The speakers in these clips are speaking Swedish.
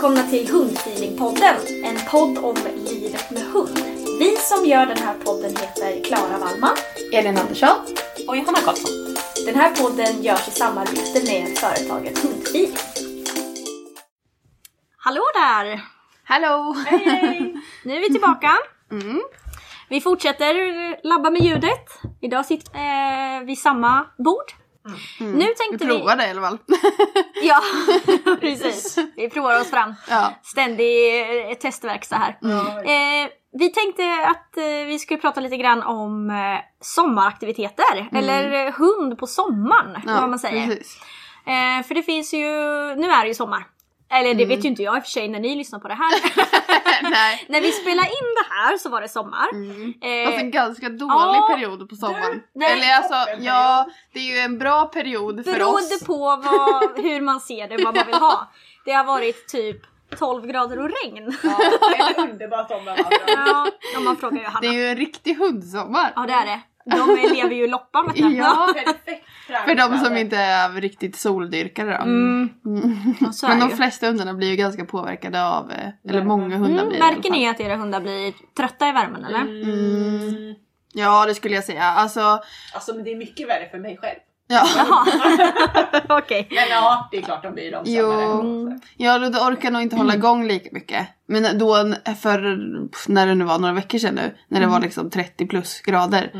Välkomna till Hundfeelingpodden, en podd om livet med hund. Vi som gör den här podden heter Klara Wallman, Elin Andersson och Johanna Karlsson. Den här podden görs i samarbete med företaget Hundfeeling. Hallå där! Hallå! Hej! Nu är vi tillbaka. Mm. Vi fortsätter labba med ljudet. Idag sitter eh, vid samma bord. Nu Vi tänkte vi... provar det i alla fall. Ja, precis. Vi provar oss fram. ja. Ständig eh, testverkstad här. Eh, vi tänkte att eh, vi skulle prata lite grann om eh, sommaraktiviteter. Eller eh, hund på sommaren, Mm. ja, vad man säger. Eh, för det finns ju, nu är det ju sommar. Eller det vet ju inte jag i och för sig när ni lyssnar på det här. Nej. när vi spelade in det här så var det sommar. Mm. Eh, Fast en ganska dålig ja, period på sommaren. nej. Eller alltså, ja, det är ju en bra period för Beroende oss. på vad, hur man ser det, vad man vill ha. Det har varit typ 12 grader och regn. Ett underbart område. Ja, om man frågar Det är Johanna. ju en riktig hundsommar. Ja det är det. De lever ju i loppan vet du. Ja, Perfekt för de som inte är riktigt soldyrkare då. Mm, Mm. Men de ju. flesta hundarna blir ju ganska påverkade av, eh, eller många hundar Mm, blir i alla märker ni att era hundar blir trötta i värmen eller? Mm. Ja det skulle jag säga. Alltså, Alltså men det är mycket värre för mig själv. ja. Jaha. Okej. Men ja, det är klart de blir långsammare. Jo. Mm. Ja, då orkar nog inte hålla igång lika mycket. Men då för, när det nu var några veckor sedan nu, när det Mm. var liksom 30 plus grader.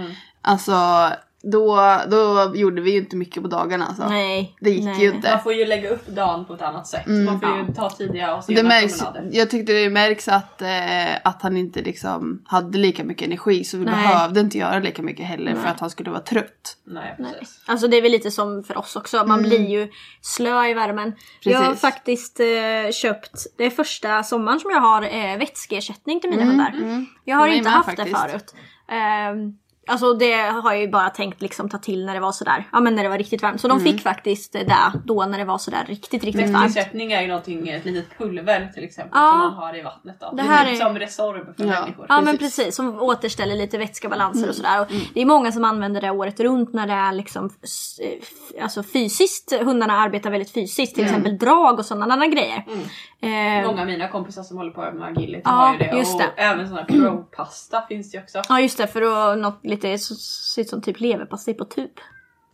Alltså, då, då gjorde vi ju inte mycket på dagarna alltså. Nej. Det gick nej. ju inte. Man får ju lägga upp dagen på ett annat sätt. Mm. Man får ju ta tidiga och Det sena märks, promenader. jag tyckte det märks att, eh, att han inte liksom hade lika mycket energi så vi Nej. behövde inte göra lika mycket heller för att han skulle vara trött. Nej, precis. Alltså det är väl lite som för oss också, man blir ju slö i värmen. Jag har Mm. Precis. faktiskt eh, köpt, det är första sommaren som jag har eh, vätskeersättning till mina Mm, hundar. Jag har mig inte haft det faktiskt. förut. Ehm, Alltså det har jag ju bara tänkt liksom ta till när det var sådär, ja men när det var riktigt varmt. Så de Mm. fick faktiskt det där då när det var sådär riktigt, riktigt varmt. Vätskeersättning är ju någonting, ett litet pulver till exempel Ja. som man har i vattnet. Då. Det Det, här är är- som Resorb för Ja. människor. Ja men Precis. precis, som återställer lite vätskebalanser Mm. och sådär. Och Det är många som använder det året runt när det är liksom eh, alltså fysiskt, hundarna arbetar väldigt fysiskt, till exempel drag och sådana grejer. Eh, Många av mina kompisar som håller på med agility Ja, har ju det. just och det. även sån här pro-pasta finns det ju också. Ja just det, för att något lite så- ser ut som typ leverpastej på tub.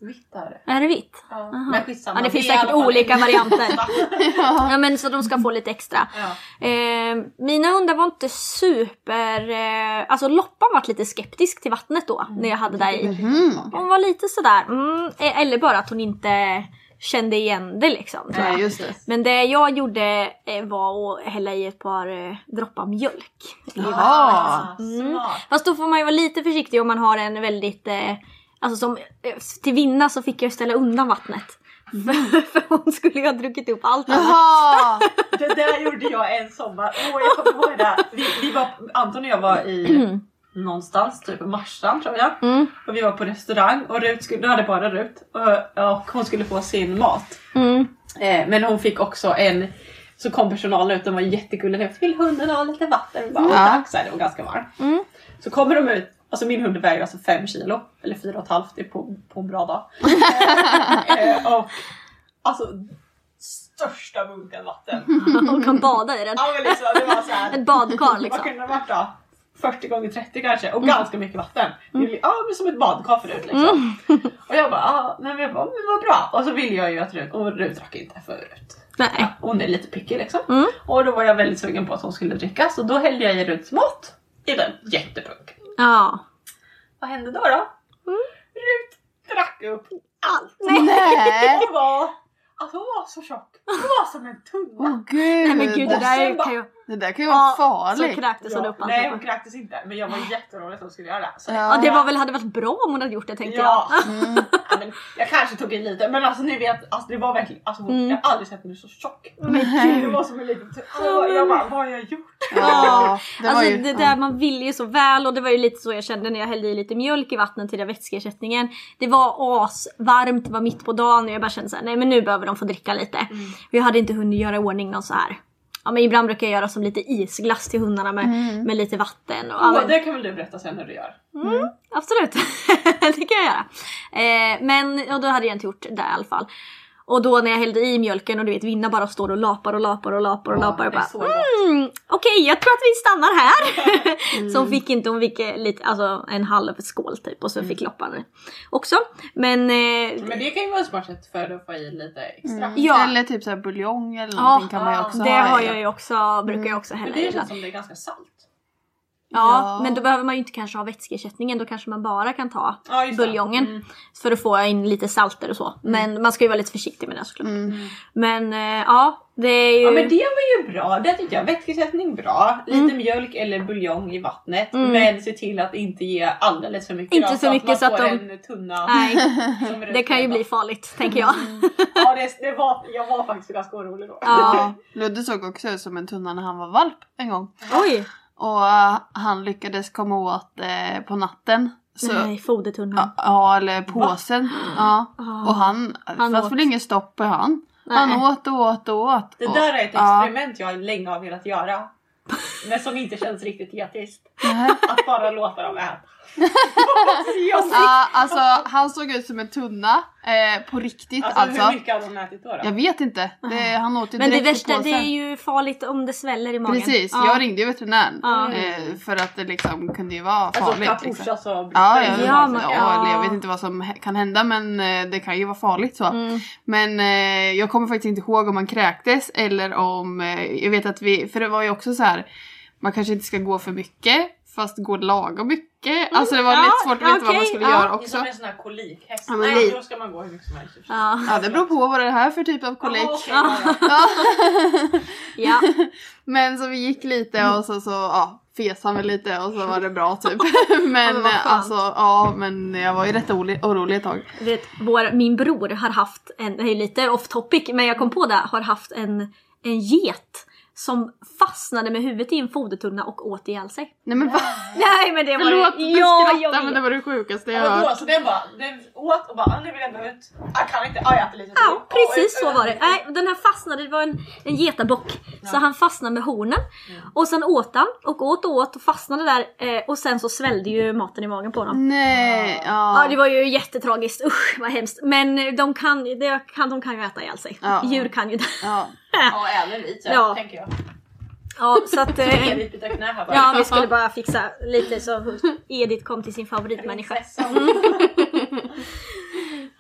Vitt är det. Är det vitt? Ja. Aha. Men skitsamma. Ja det finns säkert olika varianter. ja men så de ska få lite extra. Ja. Eh, mina hundar var inte super... Eh, alltså Loppan var lite skeptisk till vattnet då när jag hade där i. Mm. Hon var lite sådär, mm, eh, eller bara att hon inte kände igen det liksom. tror jag. Nej just det. Men det jag gjorde eh, var att hälla i ett par eh, droppar mjölk. i. Mm. Fast då får man ju vara lite försiktig om man har en väldigt... Eh, alltså som, eh, till vinna så fick jag ställa undan vattnet. För, för hon skulle ju ha druckit upp allt. Jaha! Det där gjorde jag en sommar. Åh jag kommer ihåg det. Vi, vi var, Anton och jag var i någonstans, typ Marstrand tror jag. Mm. Och vi var på restaurang och Rut skulle, då hade bara Rut och, och hon skulle få sin mat. Mm. Eh, men hon fick också en, så kom personalen ut, de var jättegulliga. Vill hunden ha lite vatten? Vi bara, Ja. tack, så här, det var ganska varmt. Mm. Så kommer de ut, alltså min hund väger alltså 5 kilo, eller 4,5 det är på, på en bra dag. eh, och alltså största bunken vatten. Hon kan bada i den. Ja men liksom, det var så här, Ett badkar Vad liksom. kunde det varit då? 40 gånger 30 kanske och ganska mycket vatten. Är ja, men som ett badkar förut liksom. Och jag bara, ah, nej, men jag bara, men vad bra. Och så ville jag ju att Rut, och Rut drack inte förut. Nej. Hon är lite picky liksom. Mm. Och då var jag väldigt sugen på att hon skulle dricka så då hällde jag i Ruts mat i den jättepunk. Ja. Vad hände då då? Rut drack upp allt. Nej! Var, alltså hon var så tjock. Hon var som en tunna. Åh gud! Nej men gud det där kan ju... Det där kan ju vara Ja, så farligt. kräktes hon Ja, upp nej hon kräktes inte men jag var jätterolig att hon skulle göra det. Så Ja det var väl, hade varit bra om hon hade gjort det tänkte Ja. jag. Mm. Ja, men jag kanske tog i lite men alltså ni vet, alltså, det var verkligen, alltså, Mm. jag har aldrig sett henne så tjock. Nej. Det var som en liten alltså, jag, bara- vad har jag gjort? Ja, det Alltså ju... det där man vill ju så väl och det var ju lite så jag kände när jag hällde i lite mjölk i vattnet till den vätskeersättningen. Det var asvarmt, det var mitt på dagen och jag bara kände såhär, nej men nu behöver de få dricka lite. Mm. Jag hade inte hunnit göra i ordning någon så här. Ja men ibland brukar jag göra som lite isglass till hundarna med, Mm. med lite vatten. Och, men- det kan väl du berätta sen hur du gör? Absolut, det kan jag göra. Eh, men och då hade jag inte gjort det i alla fall. Och då när jag hällde i mjölken och du vet Vinna bara står och lapar och lapar och lapar och lapar. det Och är bara, så gott. mm, Okej jag tror att vi stannar här. så hon fick inte, hon fick eh, lite, alltså en halv skål typ och så fick loppan också. Men eh, Men det kan ju vara smart sätt för att få i lite extra. Ja. Eller typ så här buljong eller Ja, någonting kan man ju också det ha. har i. jag ju också, brukar jag också Men hälla det i känns ibland. som det är ganska salt. Ja, Ja. men då behöver man ju inte kanske ha vätskeersättningen, då kanske man bara kan ta Ja, buljongen. Mm. För att få in lite salter och så. Men man ska ju vara lite försiktig med det såklart. Mm. Men eh, ja, det är ju... Ja men det var ju bra, det tyckte jag. Vätskesättning bra, lite mjölk eller buljong i vattnet. Mm. Men se till att inte ge alldeles för mycket. Inte då, så så mycket att så att får de- en tunna. Nej, det kan ju bli farligt tänker jag. Ja det, det var, jag var faktiskt ganska orolig då. Ja. Ludde såg också ut som en tunna när han var valp en gång. Oj! Och eh, han lyckades komma åt eh, på natten. Så, Nej, fodertunnan. ja, ja, eller påsen. Ja. Ah. Och han, Han fanns åt. väl ingen stopp på han. Nej. Han åt och åt och åt. Det där är ett ja. experiment jag länge har velat göra. Men som inte känns riktigt etiskt. Nej. Att bara låta dem äta. Ja, alltså han såg ut som en tunna. Eh, på riktigt Alltså, alltså. hur mycket hade de ätit då? då? Jag vet inte. Det, han åt ju Men det värsta, det är ju farligt om det sväller i magen. Precis, Ja. jag ringde ju veterinären. Ja. Eh, för att det liksom kunde ju vara Alltså farligt. kapusch liksom. alltså. Ja, ja, Ja, ja, men- ja, jag vet inte vad som kan hända men eh, det kan ju vara farligt så. Mm. Men eh, jag kommer faktiskt inte ihåg om han kräktes eller om, eh, jag vet att vi, för det var ju också så här, man kanske inte ska gå för mycket fast gå lagom mycket. Alltså det var Ja, lite svårt att veta vad man skulle ja. göra Det är också. som en sån här kolikhäst. Ja, Nej, li- då ska man gå hur mycket som helst. Ja. Ja det beror på vad det är här för typ av kolik. Jaha, okej, ja. Men så vi gick lite och så, så ja, fes han väl lite och så var det bra typ. Men alltså ja men jag var ju rätt orolig, orolig ett tag. Vet, vår, min bror har haft en, det är lite off topic men jag kom på det, har haft en, en get som fastnade med huvudet i en fodertunna och åt ihjäl sig. Nej men va? Nej men det var Förlåt jag ja, skrattar jag men vet. det var det sjukaste jag hört. så den bara, den åt och bara "Ah, nu vill jag gå ut. Jag kan inte, ah, jag äter lite till. Ja precis så var det. Nej, den här fastnade, det var en, en getabock. Så han fastnade med hornen. Och sen åt han och åt och åt och fastnade där eh, och sen så svällde ju maten i magen på honom. Nej, ja. Ja det var ju jättetragiskt, usch vad hemskt. Men de kan, det kan, de kan ju äta ihjäl sig. Ja. Djur kan ju det. ja. Ja, även vi så, Ja. tänker jag. Ja så att... Eh, Edith knä här bara. ja vi skulle bara fixa lite så Edith kom till sin favoritmänniska.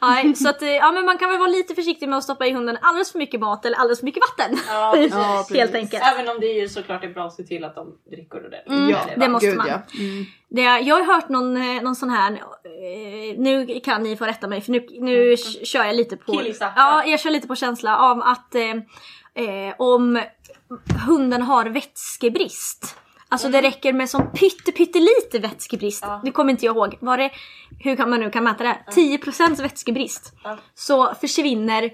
Nej, så att, eh, ja, men man kan väl vara lite försiktig med att stoppa i hunden alldeles för mycket mat eller alldeles för mycket vatten. Ja, precis. Ja, precis. Helt enkelt. Även om det är ju såklart är bra att se till att de dricker ordentligt. Mm, Ja, det måste Gud, man. ja. Mm. Det, jag har hört någon, eh, någon sån här, eh, nu kan ni få rätta mig för nu, nu k- kör jag lite på, Killgissa. ja, jag kör lite på känsla av att eh, om hunden har vätskebrist Alltså det räcker med som pytte, pyttelite vätskebrist. Ja. Det kommer inte jag ihåg. Var det, hur kan man nu kan mäta det? 10% vätskebrist. Ja. Så försvinner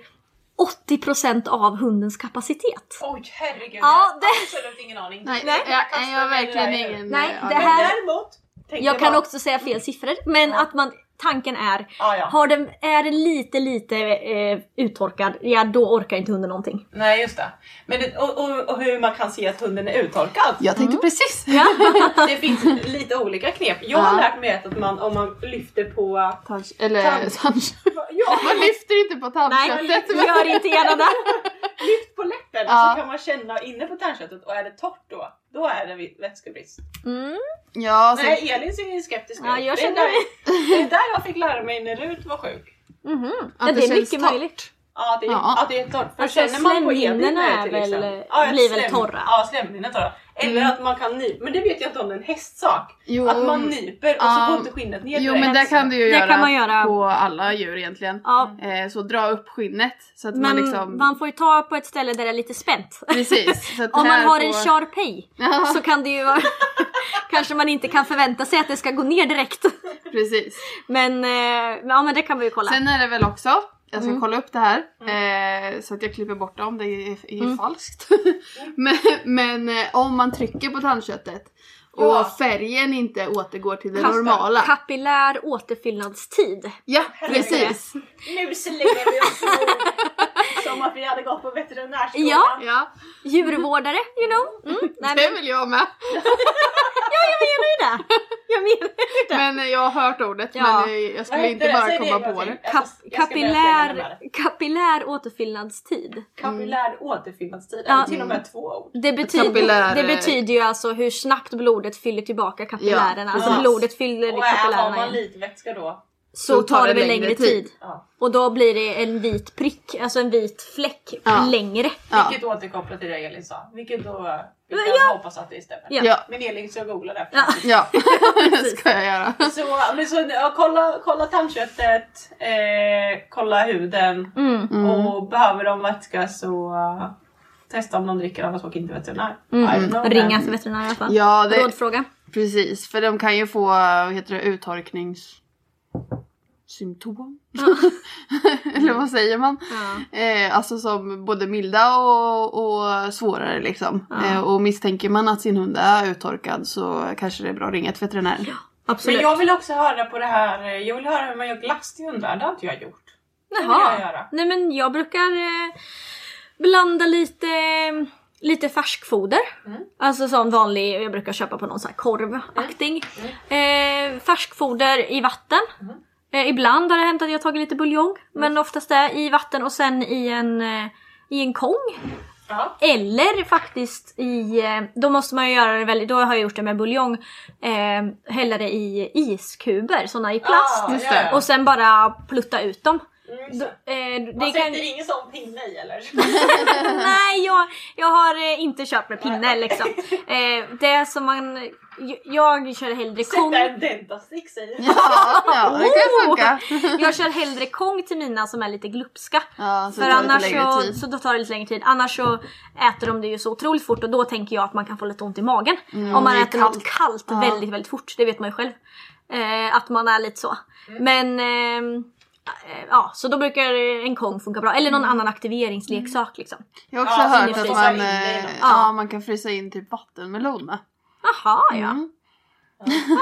80% av hundens kapacitet. Oj herregud, Ja, det- absolut ingen aning. Nej, Nej. jag, jag har verkligen ingen Nej, eh, det aning. här- Men däremot, Jag kan också säga fel siffror. Men att man, tanken är, Ja, ja. har den, är den lite lite eh, uttorkad, ja då orkar inte hunden någonting. Nej just det. Men det, och, och, och hur man kan se att hunden är uttorkad. Jag tänkte precis. Det finns lite olika knep. Jag har Ja. lärt mig att man om man lyfter på... Tand, eller tand, Ja, man lyfter inte på Nej, tandköttet. gör inte gärna det. lyft på läppen Ja. så kan man känna inne på tandköttet och är det torrt då, då är det vätskebrist. Mm. Ja, så, Nej, Elin ser ju skeptisk ut. Ja, jag det, är känner där, det är där jag fick lära mig när Rut var sjuk. Mhm. Att Ja, det det är känns mycket torrt. möjligt. Ja, det är, Ja. ja. det är torrt. För Alltså, känner man på är till väl- exempel- ja, blir väl torra? Ja, slemhinnorna är torra. Eller Mm. att man kan nypa, men det vet jag inte om det är en hästsak. Jo, att man nyper och så går inte skinnet ner jo direkt. men det kan du ju Det göra, kan man göra. på alla djur egentligen. Ja. Eh, så dra upp skinnet så att man Men liksom... man får ju ta på ett ställe där det är lite spänt. Precis. Så att Om man har på- en Sharpei Ja. så kan det ju vara... kanske man inte kan förvänta sig att det ska gå ner direkt. Precis. Men, eh, ja men det kan vi ju kolla. Sen är det väl också, jag ska Mm. kolla upp det här eh, så att jag klipper bort det om det är, är Mm. falskt. men men eh, om man trycker på tandköttet och Ja. färgen inte återgår till det Kap- normala. Kapillär återfyllnadstid. Ja, precis. Nu slänger vi oss som att vi hade gått på veterinärskolan. Ja. Ja, Djurvårdare, you know. Mm. Nej, det men, vill jag med. ja, jag menar ju det. Jag menar ju det. Men eh, jag har hört ordet Ja. men eh, jag skulle inte det? bara Säg det komma gång på det. Kap- kapillär, det. kapillär återfyllnadstid. Kapillär återfyllnadstid, Ja. eller till och med två ord. Det betyder, Kapillär- det betyder ju alltså hur snabbt blodet fyller tillbaka kapillärerna. Ja, alltså blodet fyller Och är, har kapillärerna man igen. lite vätska då? Så Då tar det väl längre tid. Ja. Och då blir det en vit prick, alltså en vit fläck Ja. längre. Ja. Vilket återkopplar till det Elin sa. Vilket då, vi kan Ja. hoppas att det stämmer. Ja. Men Elin ska googla det. Ja. ja. det ska jag göra. Så, men så ja, kolla, kolla tandköttet, eh, kolla huden Mm. Mm. och behöver de vätska så uh, testa om de dricker annars åker inte veterinär. Mm. Ringa till veterinär i alla fall. Ja, det, Rådfråga. precis. För de kan ju få, vad heter det, uttorkningssymptom. Eller vad säger man? Ja. Eh, alltså som både milda och, och svårare liksom. Ja. Eh, och misstänker man att sin hund är uttorkad så kanske det är bra att ringa till veterinär. Absolut. Men jag vill också höra på det här, eh, jag vill höra hur man gör glass till hundar. Det har inte jag gjort. Jag Jaha. göra. Nej men jag brukar eh, blanda lite, lite färskfoder. Mm. Alltså sån vanlig, jag brukar köpa på någon sån här korvaktig. Eh, färskfoder i vatten. Mm. Eh, ibland har det hänt att jag tagit lite buljong. Men oftast är i vatten och sen i en, eh, i en kong. Ja. Eller faktiskt i, eh, då måste man ju göra det väldigt, då har jag gjort det med buljong. Eh, hälla det i iskuber, såna i plast. Ah, Just det. Och sen bara plutta ut dem. Mm, Då, eh, Man det sätter kan, ingen sån pinne i eller? nej, jag, jag har eh, inte kört med pinne liksom. Eh, det som man... Jag, jag kör hellre kong. Sätta en dentastick i. Ja, ja det kan funka. Jag kör hellre kong till mina som är lite glupska. Ja, så För tar det lite annars längre så, tid. så då tar det lite längre tid. Annars så äter de det ju så otroligt fort och då tänker jag att man kan få lite ont i magen. Mm, om man äter något kallt. kallt Ja. väldigt väldigt fort. Det vet man ju själv. Eh, att man är lite så. Mm. Men eh, ja, så då brukar en kong funka bra. Eller någon annan aktiveringsleksak liksom. Jag har också Ja, hört att man, in eh, ja, man kan frysa in typ vattenmelon med. Jaha ja. Mm.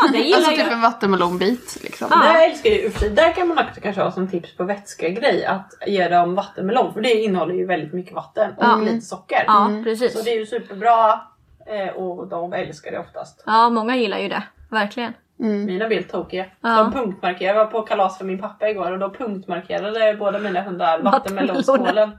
ja det gillar Alltså jag. typ en vattenmelonbit liksom. Ja. Det älskar jag ju. för Där kan man också kanske ha som tips på vätskegrej att ge dem vattenmelon för det innehåller ju väldigt mycket vatten och Ja. lite socker. Ja Mm. precis. Så det är ju superbra eh, och de älskar det oftast. Ja många gillar ju det. Verkligen. Mm. Mina blir tokiga. Ja. De punktmarkerar. Jag var på kalas för min pappa igår och då punktmarkerade båda mina hundar vattenmelonskålen.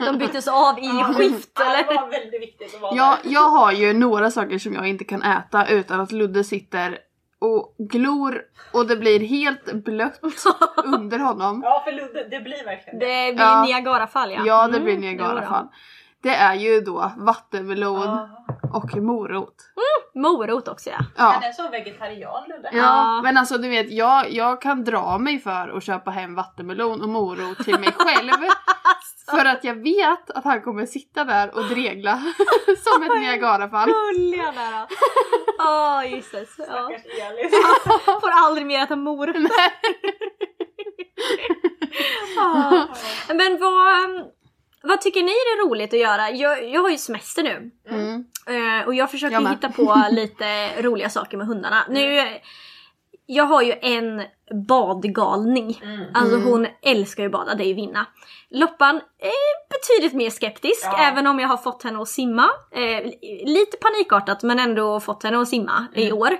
De byttes av i skift Ja, det eller? var väldigt viktigt att vara Jag, där. jag har ju några saker som jag inte kan äta utan att Ludde sitter och glor och det blir helt blött under honom. Ja för Ludde, det blir verkligen det. Det blir Ja. Niagarafall ja. Ja, det blir Mm, Niagarafall. Det är ju då vattenmelon Ja. och morot. Morot också ja. Ja. Han är så vegetarian Ludde. Ja, Ja. men alltså du vet, jag, jag kan dra mig för att köpa hem vattenmelon och morot till mig själv. För att jag vet att han kommer sitta där och dregla som ett Niagarafall. Gulliga där. Åh oh, Jesus. Ja. Stackars Elis. Får aldrig mer äta morötter. Ja. Men vad, vad tycker ni är roligt att göra? Jag, jag har ju semester nu. Mm. Eh, och jag försöker Jag hitta på lite roliga saker med hundarna. Nu, jag har ju en badgalning. Alltså hon älskar ju bada, det är ju Vinna. Loppan är betydligt mer skeptisk Ja. även om jag har fått henne att simma. Eh, lite panikartat men ändå fått henne att simma i år.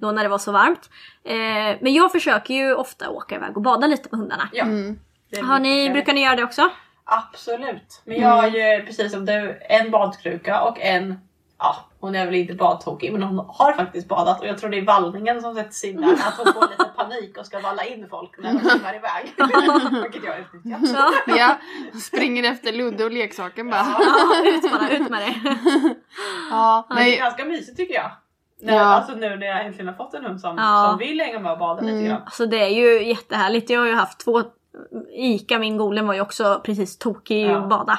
Då när det var så varmt. Eh, men jag försöker ju ofta åka iväg och bada lite med hundarna. Ja. Mm. Har ni, brukar ni göra det också? Absolut. Men jag har ju precis som du en badkruka och en, ja hon är väl inte badtokig men hon har faktiskt badat och jag tror det är vallningen som sätts in där. Att hon får lite panik och ska valla in folk när de simmar iväg. Vilket jag utnyttjar. Ja. Ja, springer efter Ludde och leksaken bara. Ja, ut bara, ut med det. Ja, Men det är nej, ganska mysigt tycker jag. När, Ja. Alltså nu när jag äntligen har fått en hund som, Ja. som vill hänga med och bada lite grann. Alltså det är ju jättehärligt. Jag har ju haft två Ica, min golem var ju också precis tokig Ja. att bada.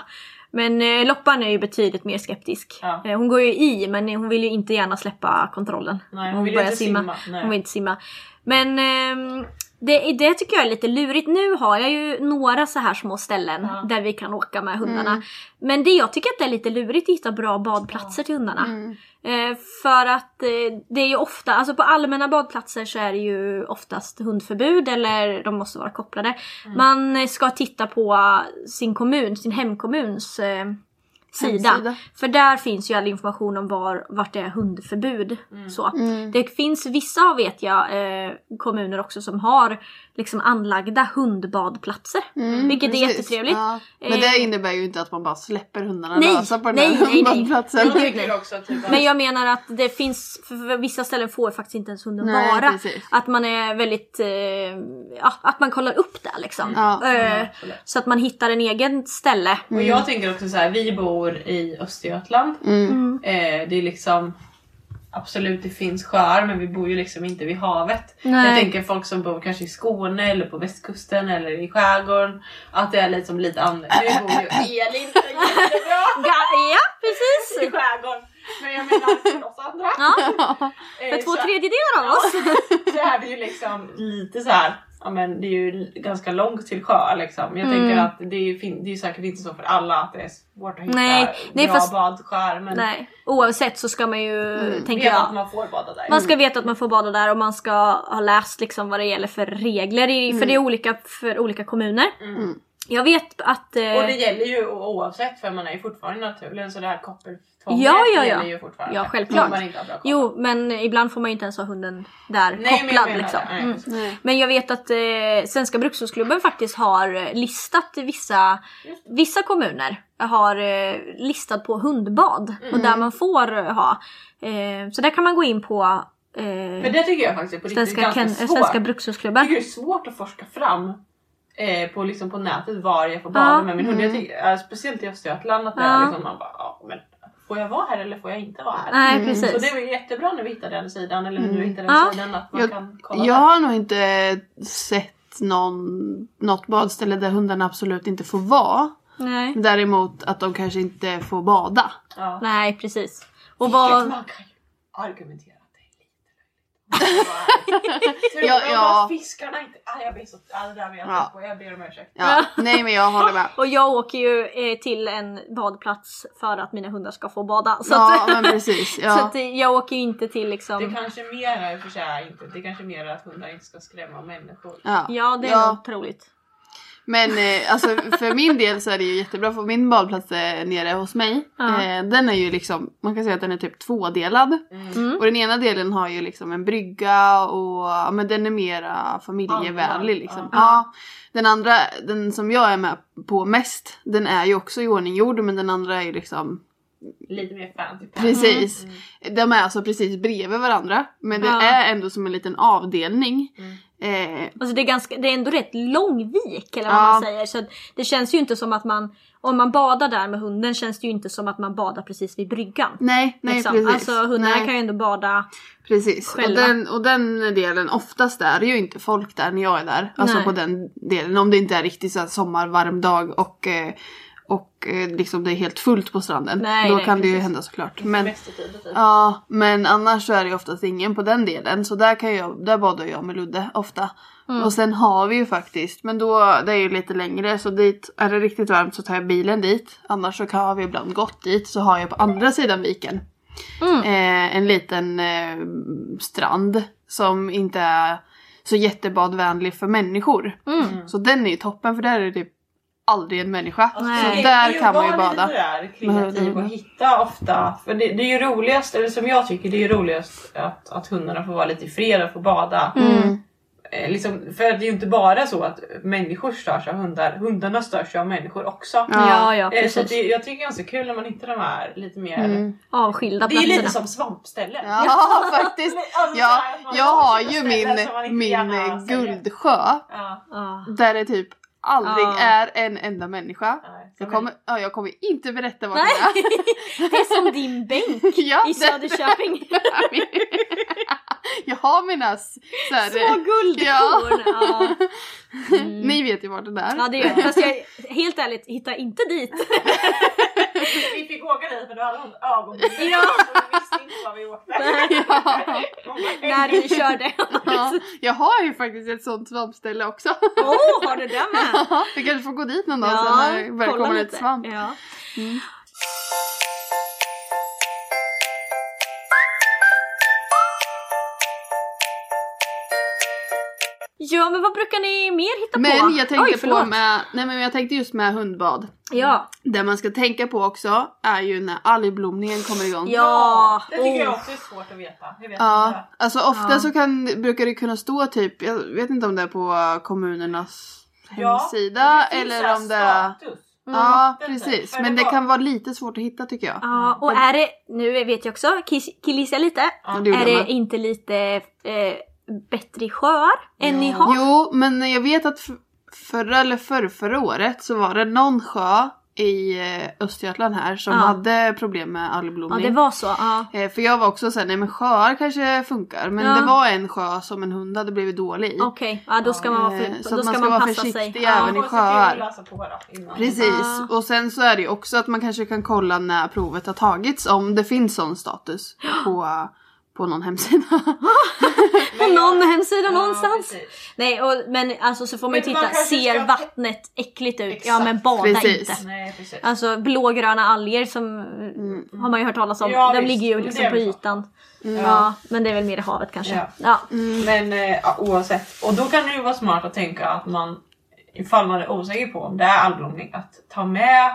Men eh, Loppan är ju betydligt mer skeptisk. Ja. Eh, hon går ju i men hon vill ju inte gärna släppa kontrollen. Nej, hon vill ju börjar inte simma. Nej. Hon vill inte simma. Men ehm, det, det tycker jag är lite lurigt. Nu har jag ju några så här små ställen Ja. där vi kan åka med hundarna. Mm. Men det jag tycker att det är lite lurigt att hitta bra badplatser till hundarna. Mm. Eh, för att eh, det är ju ofta, alltså på allmänna badplatser så är det ju oftast hundförbud eller de måste vara kopplade. Mm. Man ska titta på sin kommun, sin hemkommuns eh, sida. Hemsida. För där finns ju all information om var, vart det är hundförbud. Så. Mm. Det finns vissa vet jag eh, kommuner också som har liksom anlagda hundbadplatser. Mm, vilket är precis. jättetrevligt. Ja. Men det Eh, innebär ju inte att man bara släpper hundarna Nej, lösa på den nej, här nej, nej. badplatsen. Jag också typ Men jag menar att det finns, för vissa ställen får faktiskt inte ens hunden Nej, vara. precis. Att man är väldigt, eh, ja, att man kollar upp det liksom. Ja. Eh, så att man hittar en egen ställe. Och jag tänker också så här, vi bor i Östergötland. Mm. Eh, det är liksom Absolut det finns sjöar men vi bor ju liksom inte vid havet. Nej. Jag tänker folk som bor kanske i Skåne eller på västkusten eller i skärgården. Att det är liksom lite annorlunda. Nu bor ju Elin jättebra ja, i precis! skärgården. Men jag menar för oss andra. Ja, eh, för två tredjedelar av oss. så är det ju liksom lite så här. Ja men det är ju ganska långt till sjö liksom. Jag Mm. tänker att det är det är säkert inte så för alla att det är svårt att hitta Nej, nej, bra fast- badskär. Men Nej, oavsett så ska man ju, tänker veta att man får bada där. Man ska veta att man får bada där och man ska ha läst liksom vad det gäller för regler. i- För det är olika för olika kommuner. Mm. Jag vet att... eh, Och det gäller ju oavsett för man är ju fortfarande i naturen så det här koppeltvånget Ja, ja, ja. gäller ju fortfarande. Ja, självklart. Man inte har bra. Jo, men ibland får man ju inte ens ha hunden där Nej, men jag kopplad menar liksom. det. Nej, Mm. Nej. Men jag vet att eh, Svenska Brukshundsklubben faktiskt har eh, listat vissa, vissa kommuner har eh, listat på hundbad och där man får eh, ha. Eh, så där kan man gå in på eh, För det tycker jag faktiskt är på riktigt Svenska, ganska Ken- svårt. Svenska Jag Brukshundsklubben. tycker det är svårt att forska fram eh, på, liksom på nätet var jag får bada Ja. med min hund. Jag tycker, speciellt i Östergötland att det är liksom man bara, ja, men får jag vara här eller får jag inte vara här? Nej Mm. precis. Så det var ju jättebra när vi hittade den sidan eller när du hittade den Ja. sidan att man Jag- kan kolla Jag där. har nog inte sett någon, något badställe där hundarna absolut inte får vara. Nej. Däremot att de kanske inte får bada. Ja. Nej precis. Och vad... man kan ju argumentera att det är lite löjligt. Tror Ja, jag ja. bara fiskarna inte... Ah, jag ber så... Ah, det där ber jag Ja. på. Jag ber om ursäkt. Ja, nej men jag håller med. Och jag åker ju eh, till en badplats för att mina hundar ska få bada. Så, Ja att, men precis. så Ja. att eh, jag åker ju inte till liksom... Det kanske mer är för sig inte. Det kanske mer är att hundar inte ska skrämma människor. Ja. Ja det är Ja. nog troligt. Men eh, alltså för min del så är det ju jättebra för min badplats är nere hos mig. Ja. Eh, den är ju liksom, man kan säga att den är typ tvådelad. Mm. Och den ena delen har ju liksom en brygga och ja, men den är mera familjevänlig liksom. ja. Den andra, den som jag är med på mest, den är ju också i men den andra är ju liksom Lite mer fancy. Precis. Mm. De är alltså precis bredvid varandra. Men det Ja. är ändå som en liten avdelning. Mm. Eh, Alltså det är, ganska, det är ändå rätt lång vik eller vad Ja. man säger. Så det känns ju inte som att man, om man badar där med hunden känns det ju inte som att man badar precis vid bryggan. nej, nej liksom. precis. Alltså hundarna nej. kan ju ändå bada. Precis, och själva. den, och den delen, oftast är det ju inte folk där när jag är där. Alltså Nej. på den delen, om det inte är riktigt så här sommarvarm dag och, eh, och eh, liksom det är helt fullt på stranden. Nej, då nej, kan det ju precis. hända såklart. Men, ja, men annars så är det ju oftast ingen på den delen. Så där, kan jag, där badar jag med Ludde ofta. Mm. Och sen har vi ju faktiskt, men då det är ju lite längre så dit, är det riktigt varmt så tar jag bilen dit. Annars så har vi ibland gått dit så har jag på andra sidan viken Mm. eh, en liten eh, strand som inte är så jättebadvänlig för människor. Mm. Så den är ju toppen för där är det typ aldrig en människa. Alltså, Nej. det- Där kan man ju vara bada. där Med kreativ och hitta ofta. För det, det är ju roligast, eller som jag tycker, det är ju roligast att, att hundarna får vara lite i fred och få bada. Mm. Eh, liksom, för det är ju inte bara så att människor störs av hundar, hundarna störs ju av människor också. Ja. Ja, ja, Eh, Så precis. det, jag tycker det är ganska kul när man hittar de här lite mer... Mm. Avskilda Det är ju lite platserna. som svampställen. Ja faktiskt. Alltså, Ja, så jag har ju min, min eh, guldsjö Ja, Ja. där det typ aldrig Ja. är en enda människa. nej. Jag kommer, ja, jag kommer inte berätta vad det är. det är som din bänk ja, i Söderköping. jag har mina s- så här, Små guldkorn. Ja. Mm. Ni vet ju vart det är. Ja det gör jag. Fast jag helt ärligt hittar inte dit. Åka dit för du hade ögonbryn Ja. så vi visste inte vad vi åkte. När vi körde. Ja, jag har ju faktiskt ett sånt svampställe också. Åh, oh, har du det med? Vi kanske får gå dit någon dag sen när det börjar komma lite. svamp. Ja. Ja men vad brukar ni mer hitta på? Men jag tänkte Oj, på med, nej men jag tänkte just med hundbad. Ja. Det man ska tänka på också är ju när algblomningen kommer igång. Ja. Det tycker jag Oh. också är svårt att veta. Jag vet Ja, inte. alltså ofta Ja. så kan, brukar det kunna stå typ, jag vet inte om det är på kommunernas Ja, hemsida finns eller om det är... status. Ja precis, men det kan vara lite svårt att hitta tycker jag. Ja, och är det, nu vet jag också, killgissar lite. Ja, det är jag det inte lite eh, bättre i sjöar än i hav? Jo, men jag vet att förra eller förr, förra året så var det någon sjö i eh, Östergötland här som Ja. hade problem med Ja algblomning. det var så. Ja. Eh, För jag var också såhär, nej men sjöar kanske funkar. Men Ja. det var en sjö som en hund hade blivit dålig i. Okej, ja, då ska man vara, Eh, för, så då att man ska ska man passa sig. försiktig Ja. även i sjöar. Precis, Ja. och sen så är det ju också att man kanske kan kolla när provet har tagits om det finns sån status på, på någon hemsida. På någon hemsida någonstans. precis. Nej, och, men alltså så får man ju Men man titta, kanske ser ska- vattnet äckligt ut? Ja Exakt. men bada Precis. inte. Nej, precis. Alltså blågröna alger som har man ju hört talas om. Ja, De visst. ligger ju Men liksom är på väl så. ytan. Mm. Ja, men det är väl mer i havet kanske. Ja. Ja. Men eh, ja, oavsett. Och då kan det ju vara smart att tänka att man, ifall man är osäker på om det är algblomning, att ta med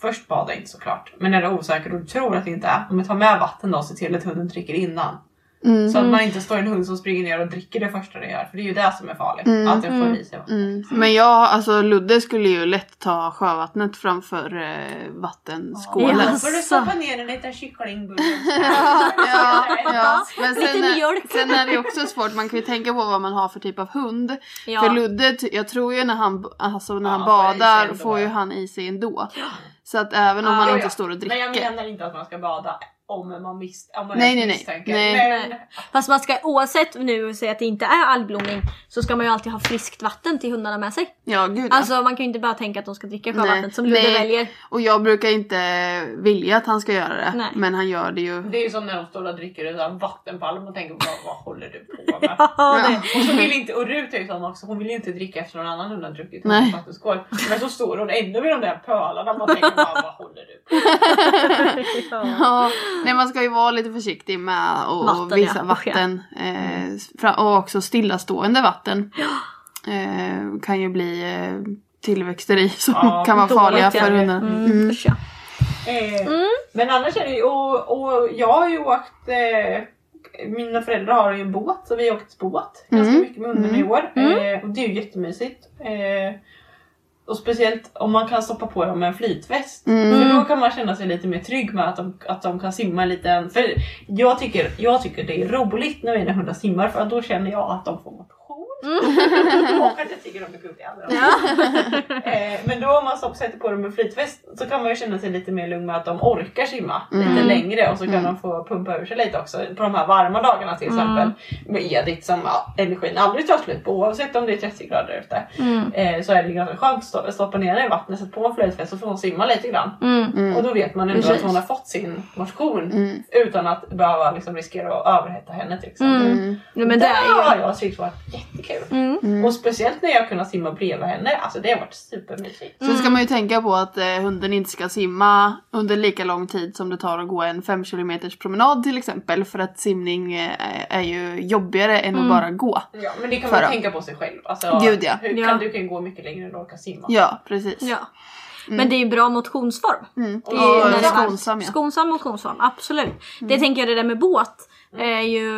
Först bada inte såklart, men är du osäker och du tror att det inte är, men ta med vatten då och se till att hunden dricker innan. Mm. Så att man inte står en hund som springer ner och dricker det första den gör, för det är ju det som är farligt. Att den får i sig vatten. Mm. Men jag, alltså Ludde skulle ju lätt ta sjövattnet framför eh, vattenskålen. Ja. Får du stoppa ner en liten kycklingbulle. Ja, ja. Men Lite sen, är- mjölk. sen är det ju också svårt, man kan ju tänka på vad man har för typ av hund. Ja. För Ludde, jag tror ju när han, alltså när Ja, han badar får ju han i sig ändå. Så att även om Ja, man ja, inte står och Men jag dricker. menar inte att man ska bada om man, mis- om man Nej, nej, nej. misstänker. Nej. Men Fast man ska oavsett nu säga att det inte är algblomning så ska man ju alltid ha friskt vatten till hundarna med sig. Ja, gud ja. Alltså man kan ju inte bara tänka att de ska dricka Nej. sjövattnet som Ludde Nej. väljer. Och jag brukar inte vilja att han ska göra det. Nej. Men han gör det ju. Det är ju som när de står och dricker ur en vattenpalm och tänker vad, vad håller du på med? Ja, det. Och så vill inte, och Rut är ju sån också, hon vill ju inte dricka efter någon annan hund har druckit Nej. vattenskål. Men så står hon ändå vid de där pölarna och man tänker bara, vad håller du på med? Ja, nej man ska ju vara lite försiktig med att Vatten, visa ja. vatten. Eh, och också stillastående vatten. Eh, kan ju bli eh, tillväxter i som Ja, kan vara farliga för hundarna. Mm, Mm. Eh, Men annars är det ju, och, och jag har ju åkt eh, mina föräldrar har ju en båt så vi har åkt båt ganska Mm. mycket med hundarna i år. Eh, och det är ju jättemysigt. Och speciellt om man kan stoppa på dem med en flytväst. Mm. För då kan man känna sig lite mer trygg med att de, att de kan simma lite. För jag tycker, jag tycker det är roligt när mina hundar simmar för då känner jag att de får motion. Och att jag tycker de är gulliga. eh, men då om man så sätter på dem en flytväst så kan man ju känna sig lite mer lugn med att de orkar simma lite längre och så kan de få pumpa ur sig lite också på de här varma dagarna till exempel. Med Edith som ja, energin aldrig tar slut på oavsett om det är 30 grader ute. Eh, så är det ganska skönt att stå- stoppa ner henne i vattnet, sätta på en flytväst så får hon simma lite grann. Och då vet man ändå Precis. att hon har fått sin motion utan att behöva liksom riskera att överhetta henne till exempel. Ja, men det är Där har jag tyckt varit jättekul. Och speciellt när jag kunnat simma bredvid henne. Alltså det har varit supermysigt. Sen ska man ju tänka på att eh, hunden inte ska simma under lika lång tid som det tar att gå en 5 km promenad till exempel. För att simning eh, är ju jobbigare än att bara gå. Ja, men det kan man tänka på sig själv. Alltså, Gud, ja. hur Ja. kan, du kan gå mycket längre än du orkar simma. Ja, precis. Ja. Men det är ju bra motionsform. Mm. Och skonsam ja. Skonsam motionsform, absolut. Det tänker jag det där med båt. Är ju,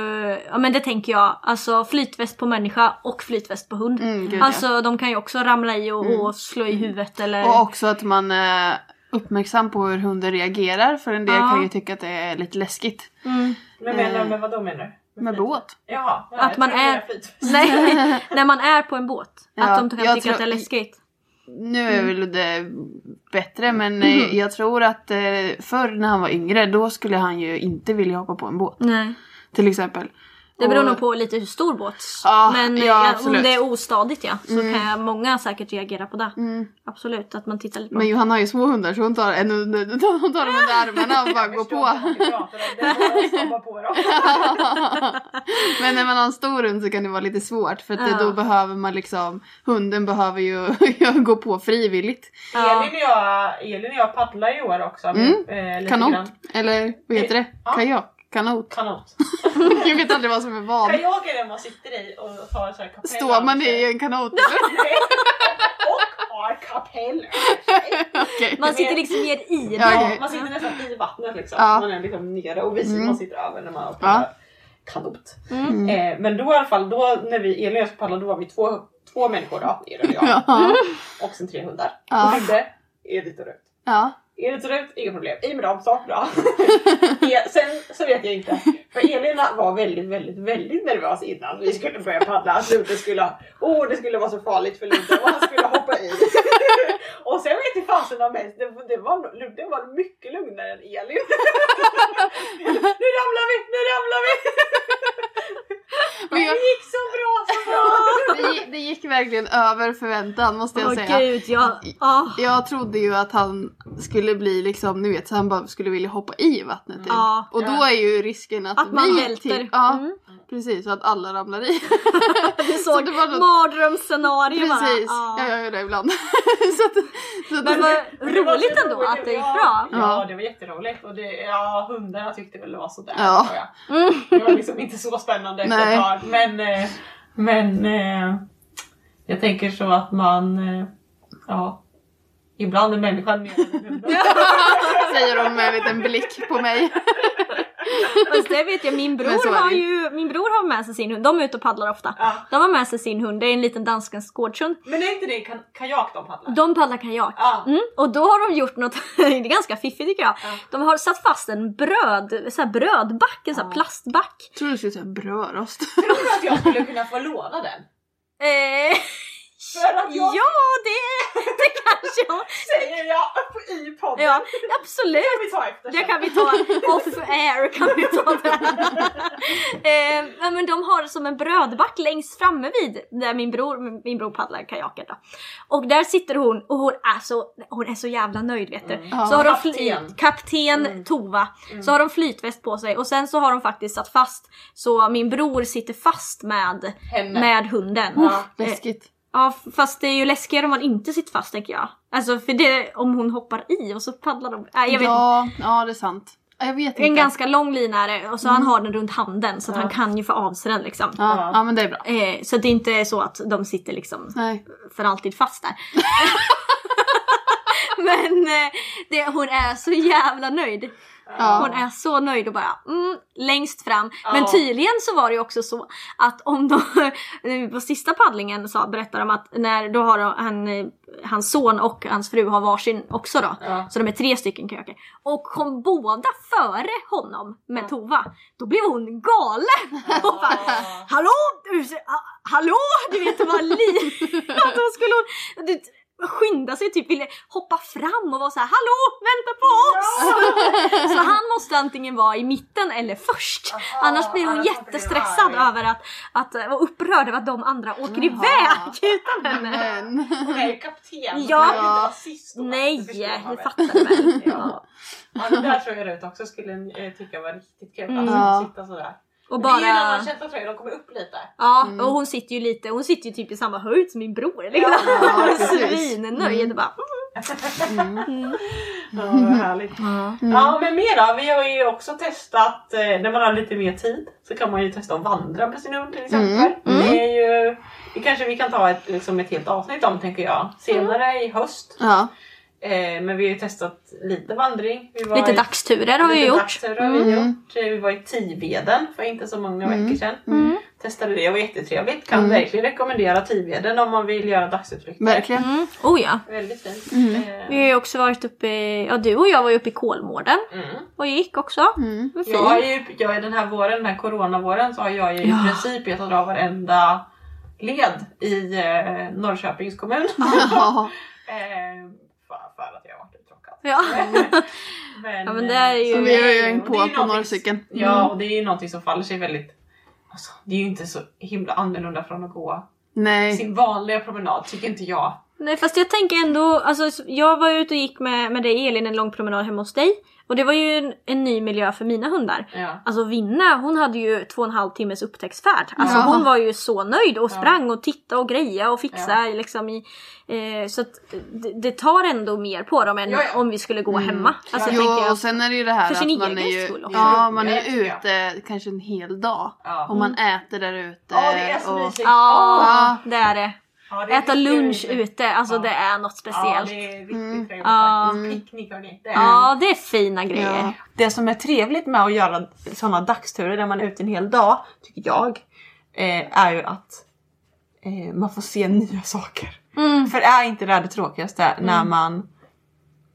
ja men det tänker jag, alltså flytväst på människa och flytväst på hund. Mm, gud, ja. alltså de kan ju också ramla i och, och slå i huvudet eller... Och också att man är uppmärksam på hur hunden reagerar. För en del Ja. kan ju tycka att det är lite läskigt. Mm. Men menar, men vad då menar du? Med båt. Jaha, ja, Att man är-. Nej, när man är på en båt. Ja, att de kan tycka tror- att det är läskigt. Nu är väl det bättre men eh, jag tror att eh, förr när han var yngre då skulle han ju inte vilja hoppa på en båt. Nej. Till exempel. Det beror Och- nog på lite hur stor båt. Ja, men ja, eh, om. Mm. det är ostadigt ja, så kan jag, många säkert reagera på det. Absolut, att man tittar lite på. Men Johanna har ju små hundar så hon tar, en hon tar dem under armarna och bara går på. Men när man har en stor hund så kan det vara lite svårt för att Ja. då behöver man liksom Hunden behöver ju gå på frivilligt. Ja. Elin, och jag, Elin och jag paddlar i år också. Mm. Eh, Kanot. Eller vad heter det? Ja. Kajak? Kanot? Kanot. Jag vet aldrig vad som är vad. Kajak är den man sitter i och tar så här kapell Står man i en kanot? Nej. och har kapell Okej. Man sitter liksom mer i det. Ja, okej. man sitter nästan i vattnet liksom. Ja. Man är liksom nere och vi Mm. man sitter över när man har Ja. kanot. Mm. Eh, men då i alla fall, då när vi Elin och jag skulle paddla då var vi två, två människor då, Elin och jag. Ja. Och sen tre hundar. Ja. Och tänkte, Edith och Rut. Ja. Edith och Rut, inga problem. I med dem, så bra. Sen så vet jag inte. För Elin var väldigt, väldigt, väldigt nervös innan vi skulle börja paddla. Ludde skulle, oh det skulle vara så farligt för Ludde och han skulle hoppa i. och sen vet jag fasen om mest, det, det var, Ludde var mycket lugnare än Elin. nu ramlar vi, nu ramlar vi! Men jag- det gick så bra, så bra! Det, det gick verkligen över förväntan måste jag Åh säga. gud, ja. Ah. Jag trodde ju att han skulle bli liksom, ni vet, så han bara skulle vilja hoppa i vattnet typ. Ja. Och då är ju risken att, Att man vi välter. Typ, ja, Mm. Precis. Så att alla ramlar i. Du såg det var något- mardrömsscenario bara. precis. Ja. Jag gör det ibland. så att, så att, Men det var roligt så ändå roligt. att det gick ja, bra. Ja, Ja. det var jätteroligt. Och det, ja, hundarna tyckte väl det var sådär. Ja. jag. Mm. Det var liksom inte så spännande efter Nej. ett tag. Men, eh, men eh, jag tänker så att man, eh, ja, ibland är människan mer än hunden. säger hon med en liten blick på mig. Fast det vet jag, min så bror har ju. ju min bror har med sig sin hund. De är ute och paddlar ofta. Ja. De har med sig sin hund, det är en liten danskens gårdshund. Men är inte det kan, kajak de paddlar? De paddlar kajak. Ja. Mm, och då har de gjort något, det är ganska fiffigt tycker jag. Ja. De har satt fast en bröd, så här brödback, en sån här Ja. plastback. Jag tror du skulle säga brödrost. Tror du att jag skulle kunna få låna den? För att jag ja, det, det kanske jag... säger jag i podden. Ja, absolut. Det kan vi ta efter Det kan vi ta off air kan vi ta det. eh, men de har som en brödback längst framme vid där min bror, min bror paddlar kajaker då. Och där sitter hon och hon är så, hon är så jävla nöjd vet du. Ja. Så har de Kapten. fly, kapten Tova. Så har de flytväst på sig och sen så har de faktiskt satt fast så min bror sitter fast med, Henne. med hunden. Ja. Eh, Läskigt. Ja fast det är ju läskigare om man inte sitter fast tänker jag. Alltså för det om hon hoppar i och så paddlar de. Inte. ja, ja, det är sant. Ja, Jag vet inte. En ganska lång lina är det och så han har den runt handen så att han kan ju få av sig den liksom. ja, ja, men det är bra. Eh, så det är inte så att de sitter liksom Nej. för alltid fast där. Men eh, det, hon är så jävla nöjd. Ja. Hon är så nöjd och bara mm, längst fram. Men Ja. tydligen så var det ju också så att om de på sista paddlingen så berättar de att när då har han, eh, hans son och hans fru har varsin också då. Ja. Så de är tre stycken köker. Och kom båda före honom med Tova. Då blev hon galen! Och bara, Hallå! Ha- hallå! Du vet det var liv. Att hon skulle hon, skynda sig typ ville hoppa fram och vara så här: Hallå! Vänta på oss! så han måste antingen vara i mitten eller först. Aha, annars blir hon annars blir jättestressad arg. över att, att vara upprörd över att de andra åker iväg utan henne. Men. Hon är ju kapten. Ja. Hon kan ju inte vara sist och Nej, väl. fattar väl? Ja. Ja, det där tror jag Rut också skulle eh, tycka var riktigt kul. Alltså, Ja. att sitta sådär. Och Det är ju en bara... annan känsla tror jag, de kommer upp lite. Ja, Mm. och hon sitter ju lite, hon sitter ju typ i samma höjd som min bror. Liksom. Ja, Hon är precis. Svinnöjd. Bara, Ja, vad härligt. Ja, men mer då? Vi har ju också testat, eh, när man har lite mer tid så kan man ju testa att vandra med sin hund till exempel. Det är ju, det kanske vi kan ta ett, liksom ett helt avsnitt om tänker jag, senare i höst. Ja. Eh, men vi har ju testat lite vandring. Vi var lite i- dagsturer har vi lite gjort. dagsturer har vi gjort. Eh, Vi var i Tiveden för inte så många veckor sedan. Mm. Testade det, det var jättetrevligt. Kan verkligen rekommendera Tiveden om man vill göra dagsutflykter. Verkligen. Mm. Oh ja. Väldigt fint. Eh, Vi har ju också varit uppe i, ja du och jag var ju uppe i Kolmården mm. och gick också. Mm. Jag fint. ju, jag är den här våren, den här coronavåren, så har jag ju Ja. i princip betat av varenda led i eh, Norrköpings kommun. För, att jag har varit uttråkad. Ja. Men, Ja, men det är ju- så vi har ju hängt och det är på på någonting- norrcykeln. Ja, och det är ju någonting som faller sig väldigt... Alltså, det är ju inte så himla annorlunda från att gå Nej. sin vanliga promenad, tycker inte jag. Nej fast jag tänker ändå, alltså jag var ute och gick med, med dig Elin en lång promenad hemma hos dig. Och det var ju en, en ny miljö för mina hundar. Ja. Alltså Vinna hon hade ju två och en halv timmes upptäcktsfärd. Alltså Ja. hon var ju så nöjd och Ja. sprang och tittade och greja och fixa liksom i, eh, Så att det, det tar ändå mer på dem än Ja, ja. om vi skulle gå hemma. Alltså Jo, jag. och sen är det ju det här För att sin man egen är ju, skull också. ja, man är Ja, ju ja. ute kanske en hel dag. Ja. Och man äter där ute. Ja, det är så och, mysigt. Ja, det är det. Ja, Äta lunch ute, alltså Ja. det är något Ja, speciellt. det är riktigt Mm. trevligt Ja. faktiskt. Picknick. Det är Ja, det är fina grejer. Ja. Det som är trevligt med att göra sådana dagsturer där man är ute en hel dag, tycker jag, eh, är ju att eh, man får se nya saker. Mm. För är inte det här det tråkigaste när man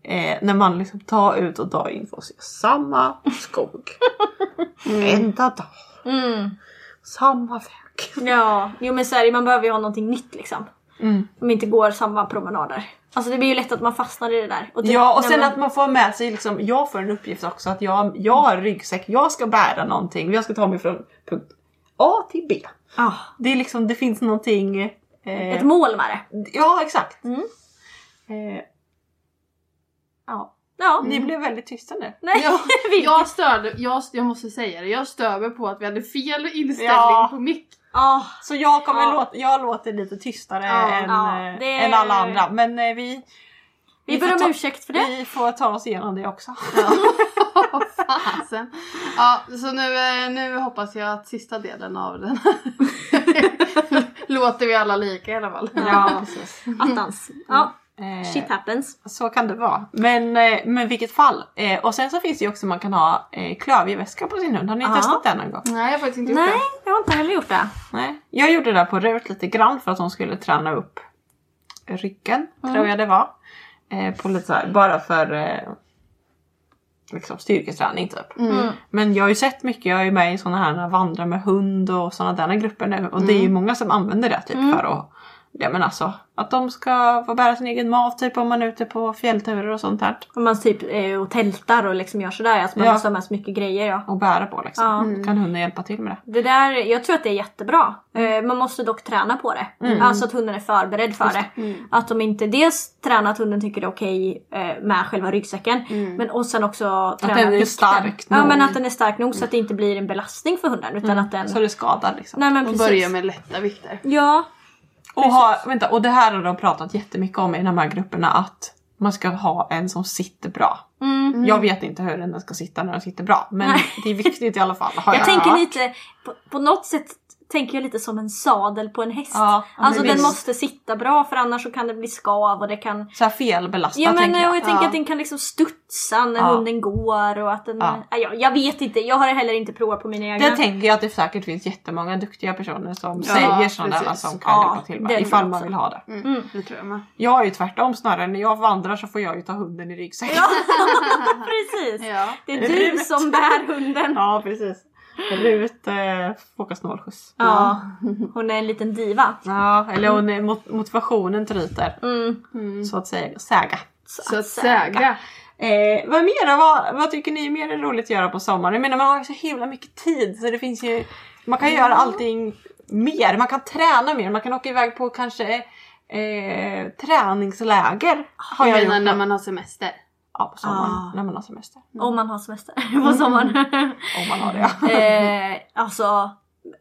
eh, när man liksom tar ut och drar in för att se samma skog. Enda dag, Mm. Samma väg. Ja, jo men så är det, man behöver ju ha någonting nytt liksom. Mm. Om inte går samma promenader. Alltså det blir ju lätt att man fastnar i det där. Och det, Ja och sen men- att man får med sig liksom, jag får en uppgift också att jag, jag har ryggsäck, jag ska bära någonting, jag ska ta mig från punkt A till B. Ah, Det är liksom, det finns någonting... Eh, ett mål med det. Ja exakt. Mm. Eh, ja, Ja. ni blev väldigt tysta nu. Nej, Ja, vi- jag, störde, jag, jag måste säga det, jag stör mig på att vi hade fel inställning Ja. på mick. Ah, Så jag kommer Ja. låta, jag låter lite tystare Ja, än, ja, eh, det- än alla andra. Men eh, vi, vi får ber om ta- ursäkt för det. vi får ta oss igenom det också. Ja, fasen. Ja, så nu, eh, nu hoppas jag att sista delen av den låter vi alla lika i alla fall. Ja, precis. Attans. Ja, Eh, shit happens. Så kan det vara. Men, eh, men vilket fall. Eh, och sen så finns det ju också man kan ha eh, klövjeväska på sin hund. Har ni Ja. testat det någon gång? Nej, jag har faktiskt inte gjort Nej, det. jag har inte heller gjort det. Nej. Jag gjorde det där på Rut lite grann för att hon skulle träna upp ryggen, Mm. tror jag det var. Eh, på lite så här, bara för eh, liksom styrketräning typ. Mm. Men jag har ju sett mycket, jag är ju med i såna här vandra med hund och såna där grupper nu och det är ju många som använder det typ Mm. för att Ja men alltså att de ska få bära sin egen mat typ om man är ute på fjällturer och sånt här. Om man typ är och tältar och liksom gör sådär. Alltså man Ja. måste ha med så mycket grejer ja. Och bära på liksom. Ja. Då kan hunden hjälpa till med det. Det där, jag tror att det är jättebra. Eh, man måste dock träna på det. Mm. Alltså att hunden är förberedd för det. Att de inte dels tränar att hunden tycker det är okej eh, med själva ryggsäcken. Men och sen också träna den är vikten. stark Ja nog. men att den är stark nog så att det inte blir en belastning för hunden. Utan att den... Så det skadar liksom. Nej men Och precis. börja med lätta vikter. Ja. Och, ha, vänta, och det här har de pratat jättemycket om i de här grupperna att man ska ha en som sitter bra. Mm. Jag vet inte hur den ska sitta när den sitter bra men Nej. det är viktigt i alla fall. Har Jag jag tänker hört. lite, på, på något sätt tänker jag lite som en sadel på en häst. Ja, alltså den visst. måste sitta bra för annars så kan det bli skav och det kan Så här felbelastat Ja men tänker jag, jag. jag tänker Ja. att den kan liksom studsa när Ja. hunden går och att den... Ja. Ja. Jag, jag vet inte, jag har heller inte provat på mina egna. Där tänker jag att det säkert finns jättemånga duktiga personer som Ja, säger sådana som kan Ja, hjälpa till det med, ifall man vill ha det. Mm. Det tror jag med. Jag är ju tvärtom snarare, när jag vandrar så får jag ju ta hunden i ryggsäcken. Ja, precis! Ja. Det är du som bär hunden. Ja precis. Rut eh, får åka snålskjuts. Ja, hon är en liten diva. Ja, eller hon är mot- motivationen tryter. Mm. Så att säga. Säga. Så att säga. Eh, vad mer då? vad, vad tycker ni mer är roligt att göra på sommaren? Jag menar man har ju så himla mycket tid så det finns ju Man kan göra allting mer, man kan träna mer, man kan åka iväg på kanske eh, träningsläger. Har jag Jag menar när man har semester. Ja på sommaren, Ah. när man har semester. Om man har semester på sommaren. Om man har det ja. eh, alltså,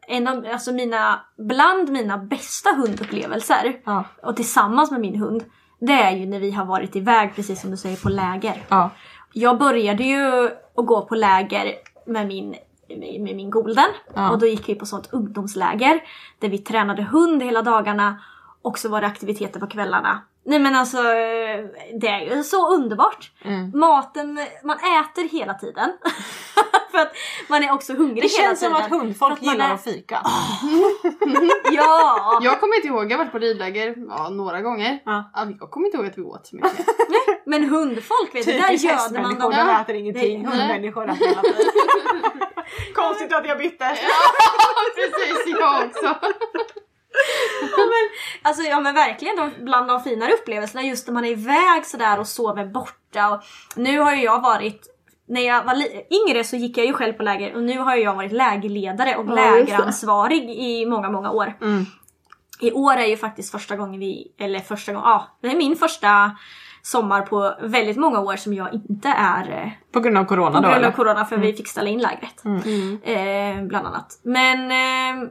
en av, alltså mina, bland mina bästa hundupplevelser ja. och tillsammans med min hund det är ju när vi har varit iväg precis som du säger på läger. ja. Jag började ju att gå på läger med min, med min golden Ja. och då gick vi på sånt ungdomsläger där vi tränade hund hela dagarna och så var det aktiviteter på kvällarna. Nej men alltså det är ju så underbart. Mm. Maten, man äter hela tiden. För att man är också hungrig Det hela känns som tiden. att hundfolk att gillar är- att fika. Ja! Jag kommer inte ihåg, jag har varit på ridläger ja, några gånger. Ja. Ja, jag kommer inte ihåg att vi åt så mycket. Men hundfolk vet du, där göder man dem. de Ja. äter ingenting. Nej. Hundmänniskor äter hela tiden. Konstigt att jag bytte. Precis, jag också. Alltså ja men verkligen de, bland de finare upplevelserna just när man är iväg sådär och sover borta. Och nu har ju jag varit när jag var yngre så gick jag ju själv på läger och nu har ju jag varit lägerledare och Ja, lägeransvarig i många, många år. Mm. I år är ju faktiskt första gången vi, eller första gången, ja det är min första sommar på väldigt många år som jag inte är eh, På grund av corona på då grund av eller? corona för vi fick ställa in lägret. Mm. Eh, bland annat. Men eh,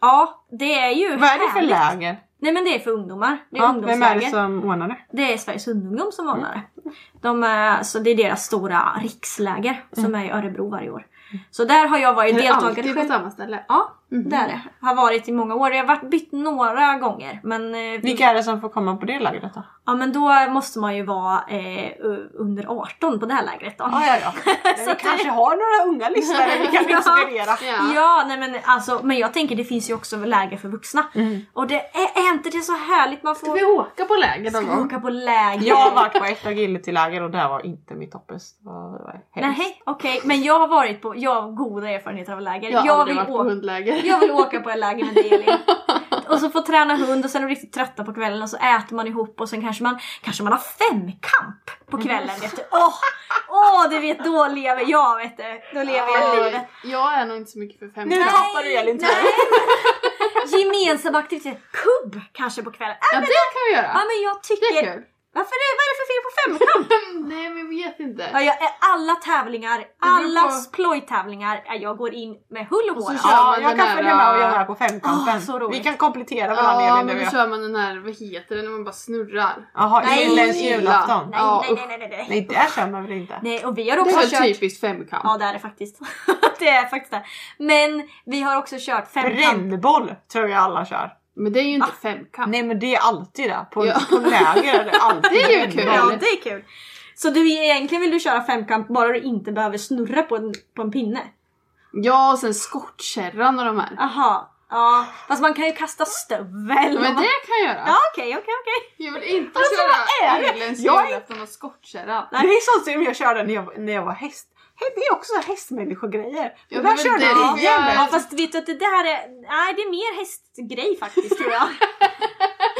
ja, det är ju Vad är det för härligt. läger? Nej men det är för ungdomar. Det är Ja, vem är ungdomsläger. det som ordnar det? Det är Sveriges hundungdom som ordnar det. De är, så det är deras stora riksläger som är i Örebro varje år. Så där har jag varit Är det deltagare alltid på själv. samma ställe? Ja, det är det. Har varit i många år. Jag har varit bytt några gånger. Men, eh, Vilka är det som får komma på det lägret då? ja, men då måste man ju vara eh, under 18 på det här lägret då. Ja, ja, ja. Så vi kanske det- har några unga lyssnare vi kan Ja. inspirera. Ja. Ja, nej men alltså, men jag tänker det finns ju också läger för vuxna. Och det är, är inte det så härligt? Man Ska får vi åka på läger någon gång? åka på läger. Jag har varit på ett agility-läger och det här var inte mitt toppis. Nej, okej. Men jag har varit på, jag har goda erfarenheter av läger. Jag har aldrig varit på åka- hundläger. Jag vill åka på en läger med dig Elin. Och så få träna hund och sen är de riktigt trötta på kvällen och så äter man ihop och sen kanske man, kanske man har femkamp på kvällen. Vet du. Åh, åh, du vet då lever jag vet du. Då lever jag Ja, livet. jag är nog inte så mycket för Nu femkamp. tappar du Elin. Gemensam aktivitet. Kubb kanske på kvällen. Äh, Ja, men, det kan vi ja göra. men jag tycker... är. Varför är, vad är det för fel på femkamp? Nej, men jag vet inte. Ja, jag, är alla tävlingar, alla på- plojtävlingar, ja, jag går in med hull och hår. Ja, man jag kan här, följa med och äh, göra på femkampen. Åh, så roligt. vi kan komplettera varandra Ja, Elin. men du då kör man den här, vad heter det, när man bara snurrar? Jaha, illa. julafton. Nej, Ja, nej, nej, nej, nej, nej. Där kör man väl inte? Nej, och vi har Det också är väl kört... typiskt femkamp? Ja, det är det faktiskt. det är faktiskt det. Men vi har också kört femkamp. Brännboll tror jag alla kör. Men det är ju inte femkamp. Nej men det är alltid det. På, Ja. på läger är det alltid Det är ju kul. Ja, det är kul. Så du egentligen vill du köra femkamp bara du inte behöver snurra på en, på en pinne? Ja, och sen skottkärran och de här. Aha. Ja, fast man kan ju kasta stövel. Men man- det kan jag göra. Ja, okej, okej, okej. Jag vill inte Alltså, köra är- julafton och skottkärran. Det är sånt som jag körde när jag, när jag var häst. Det är också hästmänniskogrejer. Ja, Och där det är körde det igen. Ja, fast vet du att det där är... Nej, det är mer hästgrej faktiskt tror jag.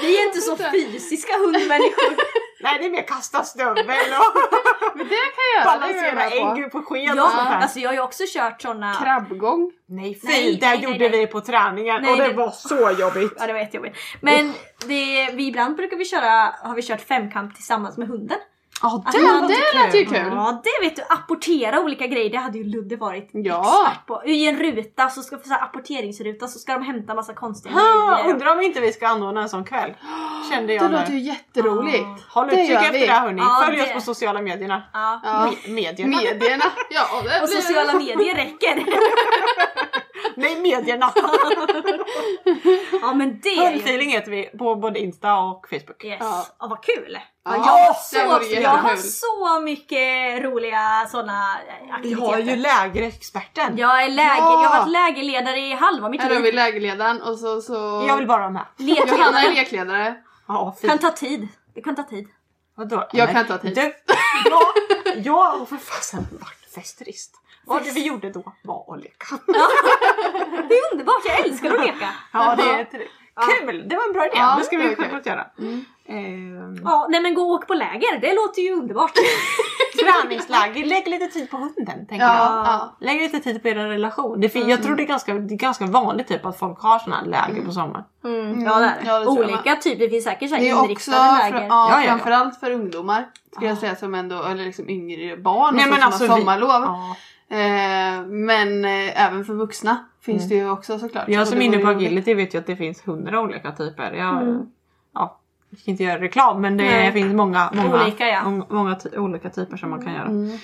Vi är inte så fysiska hundmänniskor. Nej det är mer kasta stövel och Men det kan jag balansera på. ägg på och Ja, sånt där. alltså jag har ju också kört såna... Krabbgång. Nej fy, Nej, det nej, gjorde nej. vi på träningen Nej, och det, det- var så jobbigt. Ja det var jättejobbigt. Men det, vi ibland brukar vi köra, har vi kört femkamp tillsammans med hunden. Ja Ja, man- det lät ju kul. Ja det vet du, apportera olika grejer, det hade ju Ludde varit Ja. expert på. I en ruta, så ska, så här, apporteringsruta, så ska de hämta massa konstiga Ah, grejer. undrar om inte vi ska anordna en sån kväll. Kände jag Det låter ju jätteroligt. Håll Det utkik efter vi. det här hörni. Ja, Följ det- oss på sociala medierna. Ja. Me- medierna. Medierna. Ja, det Och sociala medier räcker. Nej, medierna. Ja men det. Hundfeeling heter vi på både Insta och Facebook. Yes. Ja. Ja. vad kul! Ja, jag, har så, jag har så mycket roliga sådana Vi aktiviteter. har ju lägerexperten. Jag är läger, Ja. jag har varit lägerledare i halva mitt Här har vi liv. lägerledaren och så... så... Jag vill bara vara med. Johanna är Lekledare. lekledare. Ja, Kan ta tid. Det kan ta tid. Vadå? Jag Nej. kan ta tid. Du, jag, jag har för fasen varit festerist. Vad det vi gjorde då var att leka. Det är underbart, jag älskar att leka. Ja, det är kul! Det var en bra idé. Ja, det ska vi självklart göra. Ehm, Ja, nej men gå och åk på läger, det låter ju underbart. träningsläger, lägg lite tid på hunden tänker Ja, jag. ja. Lägg lite tid på er relation. Det fin- Jag tror det är, ganska, det är ganska vanligt typ att folk har såna här läger på sommaren. Mm, ja det är. Ja, det Olika typer, det finns säkert så här Det är också inriktade för, läger. ja, Ja, ja, ja. framförallt för ungdomar. Skulle jag säga som ändå, eller liksom yngre barn Nej, och så, men som alltså har vi- sommarlov. Ja. Eh, men eh, även för vuxna finns det ju också såklart. Jag som är inne på agility vet ju att det finns hundra olika typer. Jag, ja, jag ska inte göra reklam men det Nej. finns många, många, Olika, ja. många, många ty- olika typer som man kan göra. Mm.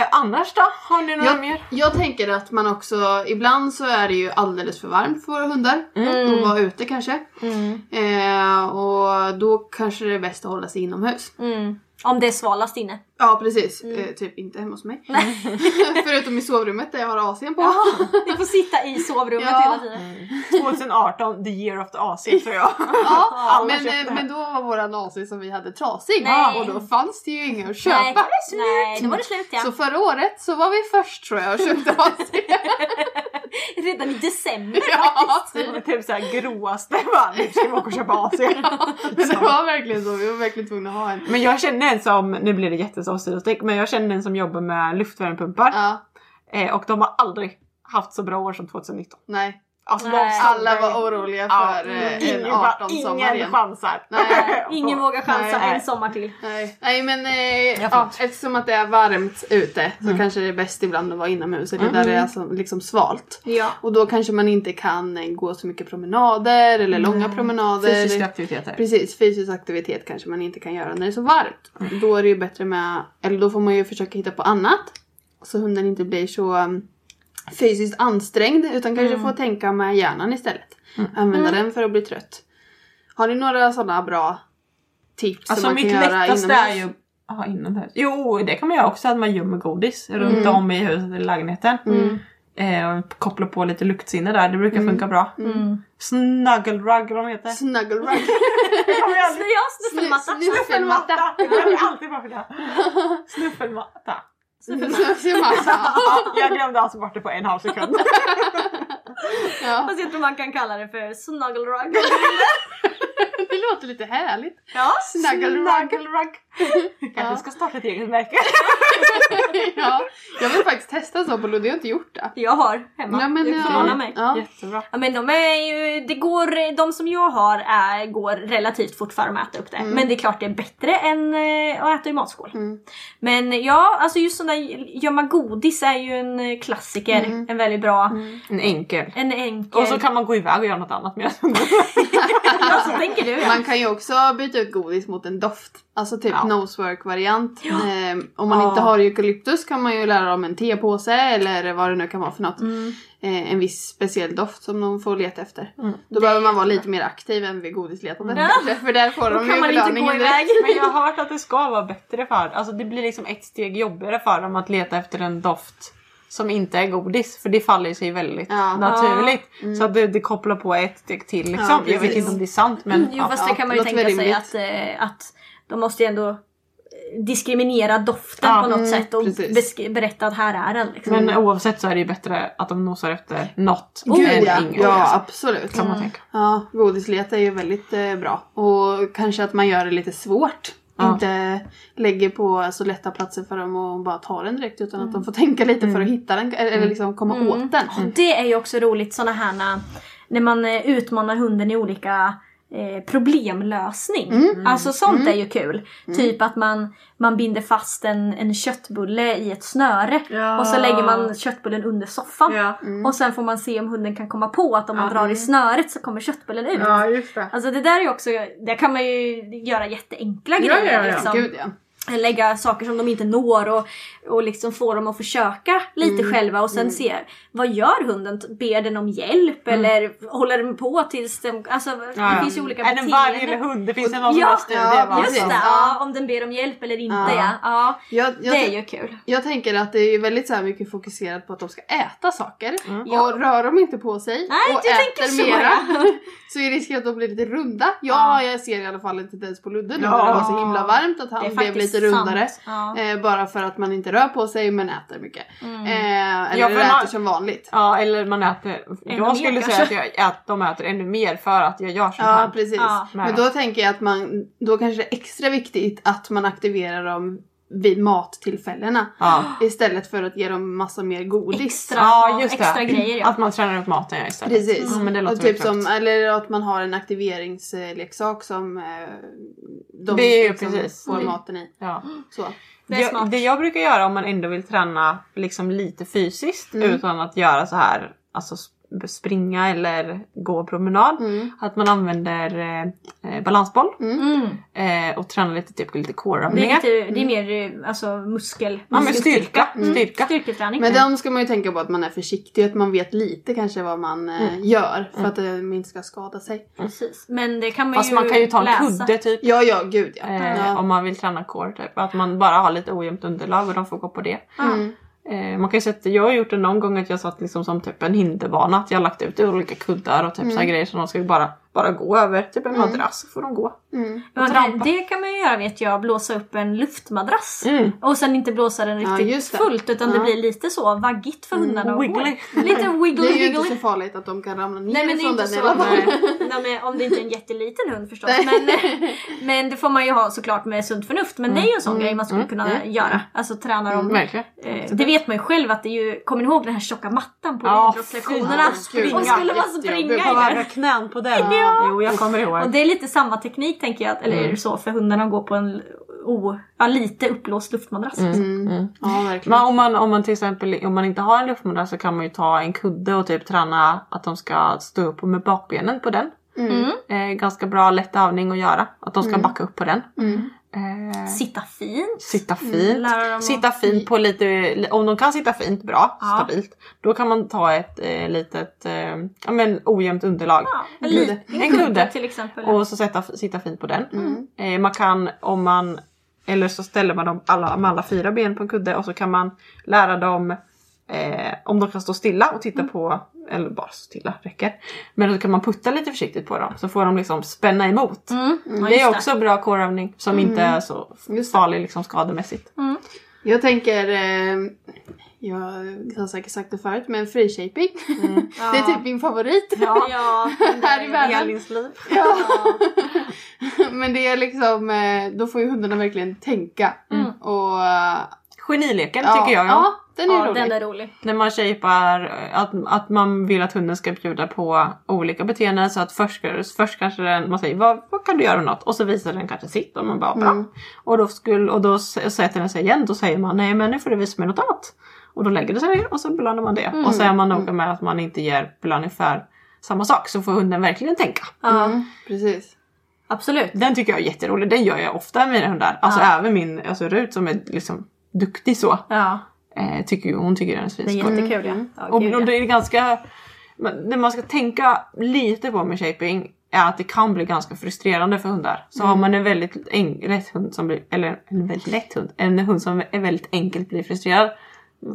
Eh, annars då? Har ni några Jag, mer? jag tänker att man också, ibland så är det ju alldeles för varmt för våra hundar. Mm. Att vara ute kanske. Eh, och då kanske det är bäst att hålla sig inomhus. Mm. Om det är svalast inne. Ja precis, Mm. eh, typ inte hemma hos mig. Förutom i sovrummet där jag har AC'n på. Ni får sitta i sovrummet Ja. hela tiden. 2018, the year of the AC tror jag. Ja, men, men då var våran AC som vi hade trasig Nej. och då fanns det ju inga att köpa. Nej, nej, då var det slut ja. Så förra året så var vi först tror jag och köpte AC. Redan i december ja, Det var typ såhär gråaste bara, nu ska vi åka och köpa AC. men det var verkligen så. Vi var verkligen tvungna att ha en. Men jag känner en som, nu blir det jättesidostick, men jag känner en som jobbar med luftvärmepumpar. Ja, Eh, och de har aldrig haft så bra år som 2019. nej. Alltså Nej. Alla var oroliga Ja, för eh, en ingen, 18 sommar ingen igen. chansar. Nej. Ingen vågar chansa Nej. en sommar till. Nej, nej men eh, ja, eftersom att det är varmt ute så Mm. kanske det är bäst ibland att vara inomhus eller där det är alltså, liksom svalt. Ja. Och då kanske man inte kan eh, gå så mycket promenader eller långa promenader. Fysiska aktiviteter. Precis, fysisk aktivitet kanske man inte kan göra när det är så varmt. Då är det ju bättre med, eller då får man ju försöka hitta på annat. Så hunden inte blir så um, fysiskt ansträngd utan kanske får tänka med hjärnan istället. Använda den för att bli trött. Har ni några sådana bra tips Alltså som man mitt kan göra lättaste inomhus? är ju Ja, inomhus. Jo, det kan man göra också att man gömmer godis runt Mm. om i huset eller lägenheten. Eh, och koppla på lite luktsinne där, det brukar funka bra. Mm. Snuggle rug vad de heter. Snuggle rug. Snuffelmatta. Snuffelmatta. Jag alltid bara för det. Snuffelmatta. Ja, jag glömde alltså bort det på en halv sekund. Ja, Fast jag tror man kan kalla det för snuggle rug. det låter lite härligt. Ja, Snuggle rug. Snuggle. Kanske ska starta ett eget märke. Ja, jag vill faktiskt testa så på Ludde, jag har inte gjort det. jag har hemma. Ja, men, det ja. förvånar mig. Ja. Jättebra. Ja men de är ju, det går, de som jag har är, går relativt fort för att äta upp det. Men det är klart det är bättre än eh, att äta i matskål. Mm. Men ja, alltså just sådana gömma godis är ju en eh, klassiker. En väldigt bra, En enkel. en enkel. Och så kan man gå iväg och göra något annat med ja, så tänker du ja. Man kan ju också byta ut godis mot en doft. Alltså typ Ja. nosework-variant. Eh, om man Ja. inte har eukalyptus kan man ju lära dem en tepåse eller vad det nu kan vara för något. Mm. Eh, en viss speciell doft som de får leta efter. Då Det behöver man vara lite mer aktiv än vid godisletandet Ja. kanske. För där får de kan ju man inte gå belöningen iväg. direkt. Men jag har hört att det ska vara bättre för Alltså det blir liksom ett steg jobbigare för dem att leta efter en doft som inte är godis. För det faller sig väldigt Ja. naturligt. Så att det, det kopplar på ett steg till liksom. Ja, jag vet inte om det är sant men Jo ja. fast det kan man ju tänka sig att, eh, att de måste ju ändå eh, diskriminera doften Ja, på något mm, sätt och berätta att här är den. Liksom. Men oavsett så är det ju bättre att de nosar efter något Gud än ja. inget. ja, absolut. Kan man tänka. Ja, godisleta är ju väldigt eh, bra. Och kanske att man gör det lite svårt. Ja. Inte lägger på så lätta platser för dem och bara tar den direkt utan att de får tänka lite för att hitta den eller eller liksom komma åt den. Och Det är ju också roligt såna här när- när man eh, utmanar hunden i olika eh, problemlösning. Mm. Alltså sånt är ju kul. Typ att man, man binder fast en, en köttbulle i ett snöre Ja. och så lägger man köttbullen under soffan. Ja. Och sen får man se om hunden kan komma på att om man drar i snöret så kommer köttbullen ut. ja, just det. Alltså det där är ju också, där kan man ju göra jätteenkla grejer. Liksom. Gud ja. Lägga saker som de inte når och, och liksom få dem att försöka lite Mm. själva och sen se vad gör hunden? Ber den om hjälp eller håller den på tills den... Alltså Mm. Ja, det finns ju olika Är det en varg eller hund? Det finns en någon Ja, där ja? Just det, ja, om den ber om hjälp eller inte ja. Ja. ja. Jag, jag, det är ju kul. jag tänker att det är väldigt så mycket fokuserat på att de ska äta saker. Ja. Och rör de inte på sig Nej, och äter så, mera ja. så är risken att de blir lite runda. Ja, jag ser i alla fall en tendens på Ludde det var så himla varmt att är han blev faktiskt lite rundare. Ja. Eh, bara för att man inte rör på sig men äter mycket. Mm. Eh, eller Ja, äter man- som vanligt. Ja, eller man äter... Ännu Jag mer skulle säga kanske. att, jag, att de äter ännu mer för att jag gör så Ja här. precis. Ja. Men då tänker jag att man, då kanske det är extra viktigt att man aktiverar dem vid mattillfällena. Ja. Istället för att ge dem massa mer godis. Extra, Ja, just det. extra grejer ja. Att man tränar upp maten ja, istället. Precis. Mm, men det låter och typ som, eller att man har en aktiveringsleksak som eh, de Det är ju liksom precis. får Mm. maten i. Ja. Så. Det är Jag, smart. det jag brukar göra om man ändå vill träna liksom lite fysiskt Mm. utan att göra så här alltså springa eller gå promenad. Mm. Att man använder eh, eh, balansboll Mm. eh, och tränar lite typ lite Det, är lite, det är mer eh, alltså, muskel, Ja men styrka. Mm. styrka. Styrketräning. Men de ska man ju tänka på att man är försiktig, att man vet lite kanske vad man eh, Mm. gör för att det inte ska skada sig. Precis. Men det kan man Fast ju man kan ju ta en läsa. kudde typ. Ja, ja, gud ja. Eh, ja. Om man vill träna core typ. Att man bara har lite ojämnt underlag och de får gå på det. Eh, man kan ju sätta, jag har gjort det någon gång att jag satt liksom som typ en hinderbana. Att jag har lagt ut olika kuddar och typ Mm. så grejer som de ska bara, bara gå över. Typ en madrass så får de gå. Mm. Ja, det, det kan man ju göra vet jag, blåsa upp en luftmadrass. Mm. Och sen inte blåsa den Ja, riktigt det. fullt utan det Ja. blir lite så vaggigt för hundarna att gå. Wiggly. Lite wiggly Det är ju inte så farligt att de kan ramla ner Nej men det är från den så. fall. Nej, om det inte är en jätteliten hund förstås. Men, men det får man ju ha såklart med sunt förnuft. Men det är ju en sån grej man skulle kunna göra. Alltså träna dem. Eh, det vet man ju själv att det är ju, kommer ni ihåg den här tjocka mattan på Ja, idrottslektionerna? Och skulle man springa i den. knän på den. Ja. Jo jag kommer ihåg. Och det är lite samma teknik tänker jag, eller är det så för hundarna går på en o, ja, lite uppblåst luftmadrass. Mm. Ja, verkligen. Men om man, om man till exempel om man inte har en luftmadrass så kan man ju ta en kudde och typ träna att de ska stå upp med bakbenen på den. Mm. Eh, ganska bra lätt övning att göra. Att de ska backa upp på den. Mm. Eh, Sitta fint. sitta fint. Att- Sitta fint på lite, om de kan sitta fint bra, Ja. stabilt. Då kan man ta ett eh, litet, eh, ja men ojämnt underlag. Ja, en, Kudde. En kudde. till exempel. Och så sätta, sitta fint på den. Mm. Eh, man kan om man eller så ställer man dem alla, med alla fyra ben på en kudde och så kan man lära dem eh, om de kan stå stilla och titta på, eller bara stå stilla räcker. Men då kan man putta lite försiktigt på dem så får de liksom spänna emot. Mm. Ja, det är också bra coreövning som inte är så farlig liksom skademässigt. Jag tänker, eh, jag har säkert sagt det förut, men free-shaping. det är typ min favorit Ja, ja, här i världen. Liv. Ja. men det är liksom, eh, då får ju hundarna verkligen tänka. Och eh, Genileken ja, tycker jag. Ja. Ja, den är ja rolig. den är rolig. När man shapar, att, att man vill att hunden ska bjuda på olika beteenden så att först, först kanske den, man säger vad, vad kan du göra något? Och så visar den kanske sitt och man bara bra. Mm. Och då, skulle, och då sätter den sig igen, då säger man nej men nu får du visa mig något annat. Och då lägger det sig ner och så belönar man det. Mm. Och så är man noga med att man inte ger belöning för samma sak så får hunden verkligen tänka. Ja, Mm, precis. absolut. Den tycker jag är jätterolig, den gör jag ofta med mina hundar. Alltså Ja. även min alltså Rut som är liksom duktig så. Ja, Eh, tycker hon tycker den är det är svinskoj. jättekul ja. ja Och, och det är ganska... Det man ska tänka lite på med shaping är att det kan bli ganska frustrerande för hundar. Så har man en väldigt en, lätt hund som blir, eller en väldigt lätt hund, en hund som är väldigt enkelt blir frustrerad.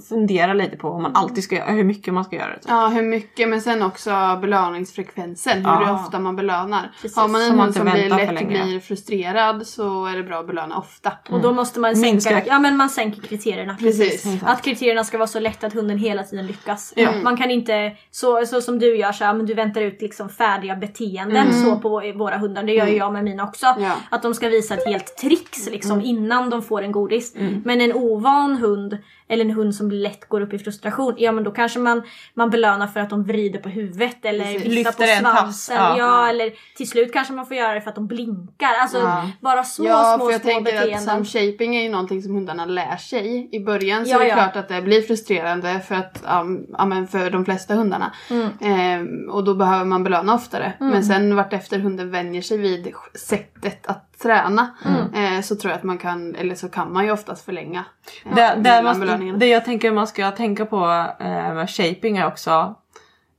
Fundera lite på om man alltid ska göra, hur mycket man ska göra det. Typ. Ja, hur mycket men sen också belöningsfrekvensen. Hur Ja. ofta man belönar. Precis, Har man en så man hund inte som blir lätt blir frustrerad så är det bra att belöna ofta. Och då måste man sänka, Minska- ja, men man sänker kriterierna. Precis. Att kriterierna ska vara så lätta att hunden hela tiden lyckas. Ja. Man kan inte, så, så som du gör, så här, men du väntar ut liksom färdiga beteenden så på våra hundar. Det gör ju jag med mina också. Ja. Att de ska visa ett helt tricks liksom, innan de får en godis. Men en ovan hund eller en hund som lätt går upp i frustration, ja men då kanske man, man belönar för att de vrider på huvudet eller Precis. viftar på svansen. ja. Ja. eller till slut kanske man får göra det för att de blinkar. Alltså Ja. bara små, Ja, små, för jag små tänker beteenden. att shaping är ju någonting som hundarna lär sig. I början så Ja, är det ja. klart att det blir frustrerande för, att, um, ja, men för de flesta hundarna. Mm. Ehm, och då behöver man belöna oftare. Men sen vartefter hunden vänjer sig vid sättet att träna Mm. eh, så tror jag att man kan, eller så kan man ju oftast förlänga eh, Det, det, det jag tänker man ska tänka på eh, med shaping är också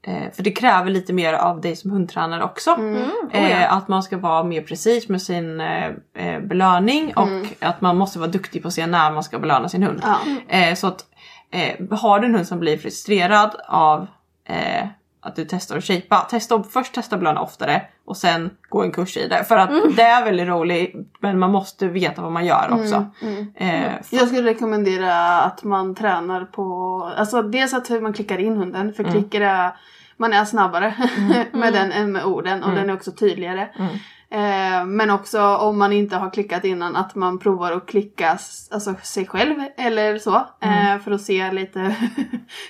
eh, för det kräver lite mer av dig som hundtränare också. Oh ja. eh, att man ska vara mer precis med sin eh, eh, belöning och Mm. att man måste vara duktig på att se när man ska belöna sin hund. Ja. Eh, så att eh, har du en hund som blir frustrerad av eh, att du testar att shapea, testa, först testa belöna oftare och sen gå en kurs i det. För att Mm. det är väldigt roligt men man måste veta vad man gör också. Mm. Eh, Jag skulle rekommendera att man tränar på, alltså dels att hur man klickar in hunden Mm. för klicker är, man är snabbare med den än med orden och den är också tydligare. Mm. Eh, men också om man inte har klickat innan att man provar att klicka alltså, sig själv eller så. Mm. Eh, för att se lite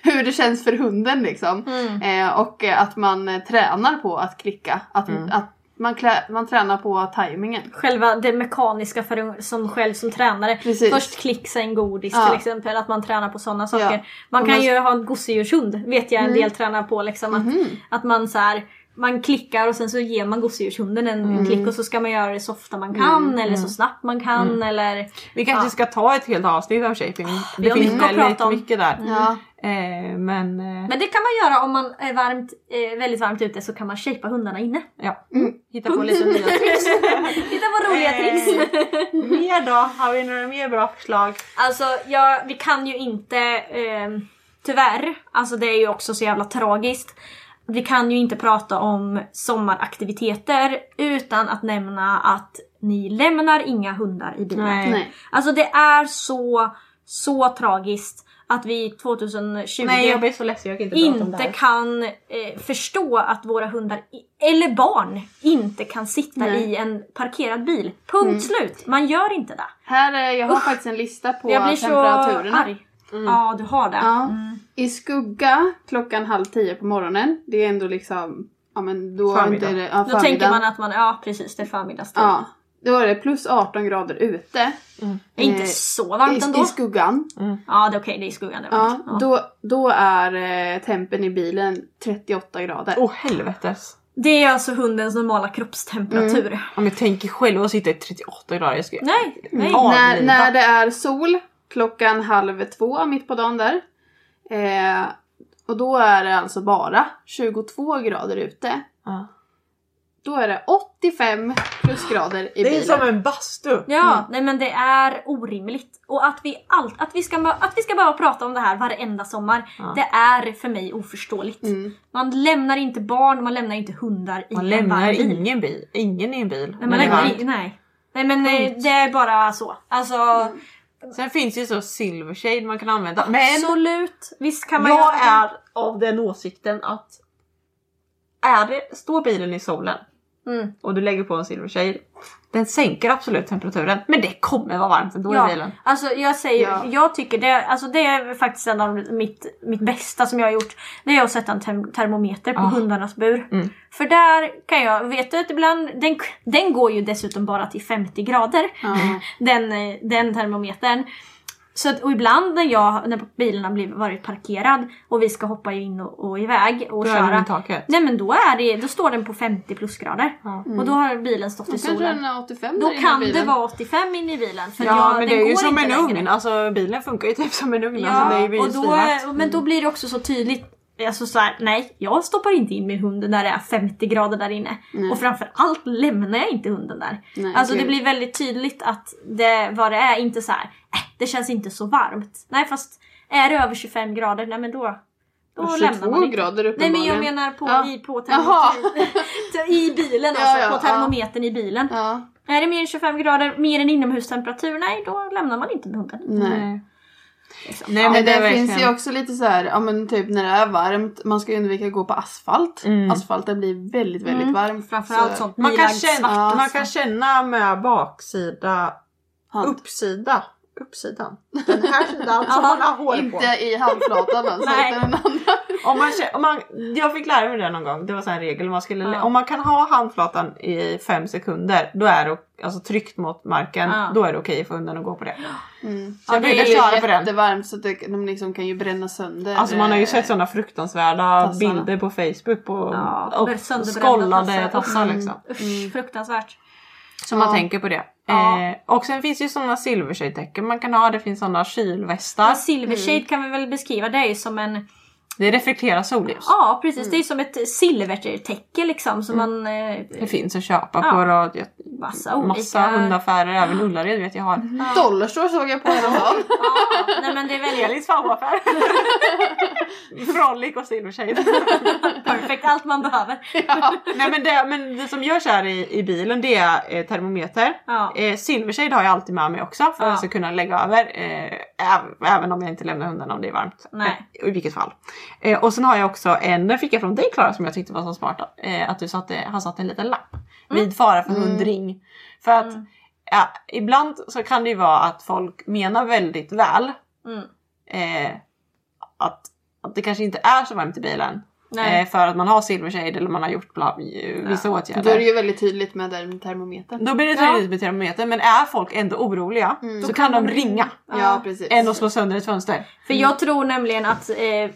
hur det känns för hunden liksom. Mm. Eh, och eh, att man eh, tränar på att klicka. Att, Mm. att man, klä, man tränar på tajmingen. Själva det mekaniska för som själv som tränare. Precis. Först klicksa en godis Ja. till exempel, att man tränar på sådana saker. Ja. Man kan man- ju ha en gosedjurshund, vet jag en Mm. del tränar på liksom. Att, Mhm. att man så här, man klickar och sen så ger man gosedjurshunden en Mm. klick och så ska man göra det så ofta man kan eller så snabbt man kan Mm. eller... Vi kanske Ja. ska ta ett helt avsnitt av shaping. vi Det finns mycket att väldigt prata om. mycket där. Ja. Eh, men eh, Men det kan man göra om man är varmt, eh, väldigt varmt ute så kan man shapea hundarna inne. ja, Mm. hitta på lite nya tricks. Titta på roliga Eh. tricks! mer då? Har vi några mer bra förslag? Alltså, ja, vi kan ju inte, eh, tyvärr, alltså det är ju också så jävla tragiskt. Vi kan ju inte prata om sommaraktiviteter utan att nämna att ni lämnar inga hundar i bilen. Nej. Nej. Alltså det är så, så tragiskt att vi 2020 Nej jag blir så ledsen, jag kan inte, prata om det inte kan eh, förstå att våra hundar, eller barn, inte kan sitta Nej. i en parkerad bil. Punkt slut! Man gör inte det. Här, eh, jag har Usch. faktiskt en lista på Jag blir så temperaturerna. Arg. Ja, du har det. Ja. Mm. I skugga klockan halv tio på morgonen. Det är ändå liksom, ja men då är Förmiddag. inte det, ja, Då tänker man att man, ja precis det är förmiddagstid. Ja. Då är det plus 18 grader ute. Det är inte Eh, så varmt I, ändå. I skuggan. Ja det är okej, det är i skuggan. Det är Ja, varmt. Ja. Då, då är eh, tempen i bilen 38 grader. Åh helvetes. Det är alltså hundens normala kroppstemperatur. Mm. Om jag tänker själv att sitta i 38 grader, jag skulle Nej, nej. Ja. när, avlida. när det är sol klockan halv två mitt på dagen där. Eh, och då är det alltså bara 22 grader ute. Ja. Då är det 85 plusgrader i Det är bilen. som en bastu. Ja, nej men det är orimligt. Och att vi, allt, att vi, ska, att vi ska behöva prata om det här varenda sommar, Ja. det är för mig oförståeligt. Mm. Man lämnar inte barn, man lämnar inte hundar i Man en lämnar varm bil. ingen bil, ingen i en bil. Nej, man det är lämnar nej. nej men eh, det är bara så. Alltså Sen finns ju så silver shade man kan använda. Men absolut, visst kan man jag göra är av den åsikten att är det, står bilen i solen Mm. och du lägger på en silver shade, den sänker absolut temperaturen. Men det kommer vara varmt ändå Ja, i bilen. alltså jag säger, Ja. jag tycker det, alltså det är faktiskt en av mitt, mitt bästa som jag har gjort. Det är att sätta en term- termometer på Ah. hundarnas bur. Mm. För där kan jag, vet du att ibland, den, den går ju dessutom bara till 50 grader. Ja. Den, eh, den termometern. Så att, och ibland när jag, när bilen har blivit, varit parkerad och vi ska hoppa in och, och iväg och Då är den köra. i taket. Nej men då, är det, då står den på 50 plusgrader. Ja. Och då har bilen stått i Då kanske solen. den är 85 Då inne i kan det vara 85 in i bilen. För Ja jag, men den det är ju som en längre. ugn, alltså bilen funkar ju typ som en ugn. Ja, alltså, det är ju och då, men då blir det också så tydligt Alltså så här, nej, jag stoppar inte in min hund när det är 50 grader där inne. Nej. Och framför allt lämnar jag inte hunden där. Nej, alltså det gud. blir väldigt tydligt att det, vad det är, inte så här, äh, det känns inte så varmt. Nej fast är det över 25 grader, nej men då, då lämnar 22 man inte. grader Nej men jag uppenbarligen. menar på, Ja. i, på. I bilen Ja, alltså, ja, på ja. termometern i bilen. Ja, Är det mer än 25 grader, mer än inomhustemperatur, nej då lämnar man inte med hunden. nej. Liksom. Nej, men det det är finns verkligen- ju också lite så här, ja men typ när det är varmt, man ska ju undvika att gå på asfalt. Mm. Asfalten blir väldigt, väldigt Mm. varm. Framförallt Så- sånt Man kan, känna, man kan känna med baksida, Hand. uppsida uppsidan. Den här sidan som man har hår på. Inte i handflatan alltså, Nej. utan den andra. Om man, om man, jag fick lära mig det någon gång, det var så här en regel. Man skulle, Ja. Om man kan ha handflatan i fem sekunder, då är det alltså tryckt mot marken, Ja. då är det okej för hunden att gå på det. Mm. Så jag det brukar är ju köra på den. jättevarmt så att det, de liksom kan ju bränna sönder. Alltså man har ju eh, sett sådana fruktansvärda tassarna. bilder på Facebook på Ja, och skållade tassar. tassar Mm. liksom. Usch, fruktansvärt. Så man Ja. tänker på det. Ja. Eh, och sen finns det ju sådana silvershade-tecken man kan ha. Det finns sådana kylvästar. Ja, silvershade kan vi väl beskriva, det är ju som en... Det reflekterar solljus. Ja precis, det är som ett silvertäcke liksom som man... Eh, Det finns att köpa Ja. på rad, massa olika... massa hundaffärer. Även Ullared vet jag har. Dollarstore såg jag på häromdagen. Ja, nej men det är väldigt Elis favoriaffär. Frolic och silvershade. perfekt, allt man behöver. Nej men det, men det som görs här i, i bilen det är eh, termometer. Ja. Eh, silvershade har jag alltid med mig också för att Ja. jag ska kunna lägga över. Eh, äv- även om jag inte lämnar hundarna om det är varmt. Nej. Eh, I vilket fall. Eh, och sen har jag också en, den fick jag från dig Klara som jag tyckte var så smart. Eh, att du satte, han satte en liten lapp. Vid fara för hundring. För att ja, ibland så kan det ju vara att folk menar väldigt väl. Mm. Eh, att, att det kanske inte är så varmt i bilen. Nej. Eh, för att man har silvershade eller man har gjort bla, vissa åtgärder. Då är det ju väldigt tydligt med den termometern. Då blir det tydligt med termometer men är folk ändå oroliga så kan de ringa. Ja precis. Än att slå sönder ett fönster. För jag tror nämligen att eh,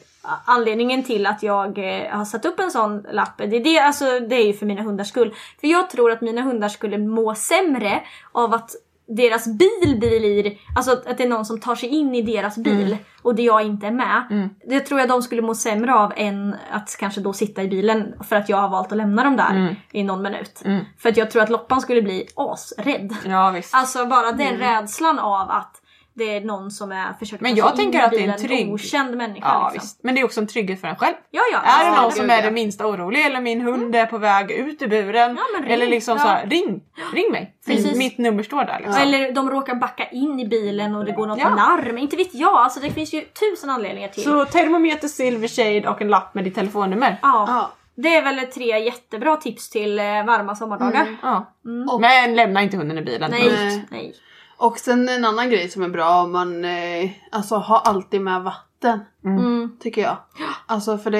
anledningen till att jag eh, har satt upp en sån lapp, det är, det, alltså, det är ju för mina hundars skull. För jag tror att mina hundar skulle må sämre av att deras bil blir, alltså att, att det är någon som tar sig in i deras bil och det jag inte är med. Det tror jag de skulle må sämre av än att kanske då sitta i bilen för att jag har valt att lämna dem där i någon minut. För att jag tror att Loppan skulle bli asrädd. Ja visst. Alltså bara den rädslan av att det är någon som är försöker Men jag tänker att det är en trygg- okänd människa Ja liksom. visst. Men det är också en trygghet för en själv. Ja ja. Är det någon som är det minsta orolig eller min hund är på väg ut ur buren. Ja, ring. eller liksom Ja. så här, ring, ring mig. Precis. mitt nummer står där liksom. Eller de råkar backa in i bilen och det går något Ja. larm. Inte vet jag. Alltså det finns ju tusen anledningar till. Så termometer, silvershade och en lapp med ditt telefonnummer. ja. Ja. Det är väl tre jättebra tips till eh, varma sommardagar. Ja. Och- Men lämna inte hunden i bilen. Nej, Nej. Och sen en annan grej som är bra om man eh, alltså har alltid med vatten. Mm. Tycker jag. Alltså för det...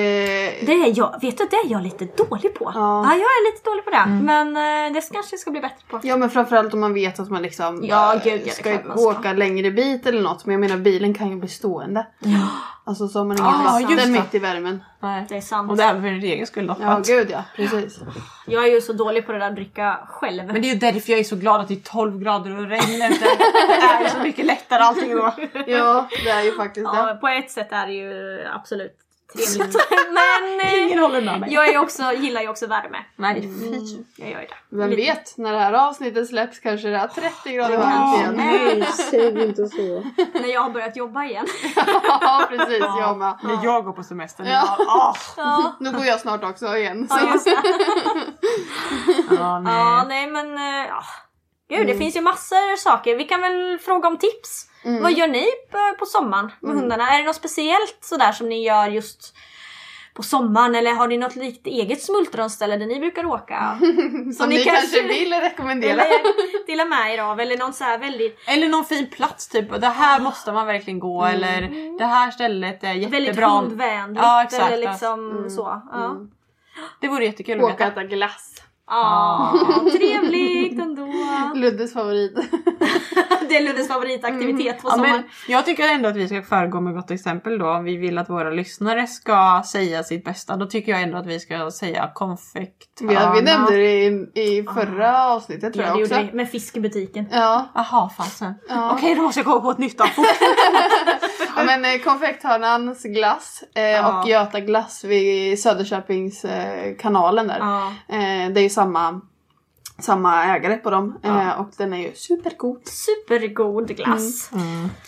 Det är jag, vet du det är jag lite dålig på. Ja. jag är lite dålig på det. Men eh, det kanske jag ska bli bättre på. Ja men framförallt om man vet att man liksom Ja, eh, gud, ja, är ska man ska. åka längre bit eller något. Men jag menar bilen kan ju bli stående. Alltså så har man ingen Ja, just vatten det. mitt i värmen. Nej. Det är sant. Och det är även för din egen skull då. Ja Att- gud ja, precis. Jag är ju så dålig på det där att dricka själv. Men det är ju därför jag är så glad att det är 12 grader och regn ute. Det är ju så mycket lättare allting då. Ja det är ju faktiskt Ja, det. på ett sätt är det ju absolut trevligt. Men eh, Ingen håller med mig. jag är också, gillar ju också värme. Nej fy. Jag gör ju det. Vem Lite- vet, när det här avsnittet släpps kanske det är 30 grader varmt igen. Nej, säg inte så. När jag har börjat jobba igen. ja precis, jag med. När jag går på semester. Ja. Ja. Ah. Ja, Nu går jag snart också igen. Så. ja just det. Ja, nej. Ja, nej men eh, ja. Gud, det finns ju massor saker. Vi kan väl fråga om tips. Vad gör ni på, på sommaren med hundarna? Är det något speciellt sådär som ni gör just på sommaren eller har ni något likt eget smultronställe där ni brukar åka? Som ni ni kanske- kanske vill rekommendera. Dela med er av eller någon så här väldigt, Eller någon fin plats typ. Det här måste man verkligen gå. Eller det här stället är väldigt jättebra. hundvänligt Ja, exakt. eller liksom så. Ja. Det vore jättekul att Åka och veta. äta glass. Ja, trevligt ändå. Luddes favorit. Det är Luddes favoritaktivitet på Ja, sommaren. men jag tycker ändå att vi ska föregå med gott exempel då. Om vi vill att våra lyssnare ska säga sitt bästa. Då tycker jag ändå att vi ska säga konfekt. Vi, vi nämnde det i, i förra avsnittet tror Ja, jag det också. vi med fisk i butiken. Ja, Jaha fasen. Ja. Okej då måste jag komma på ett nytt. Fort. ja men eh, konfekthörnans glass eh, Ja. och Göta glass vid Söderköpings eh, kanalen där. Ja. Eh, det är ju samma, samma ägare på dem eh, och den är ju supergod. Supergod glass.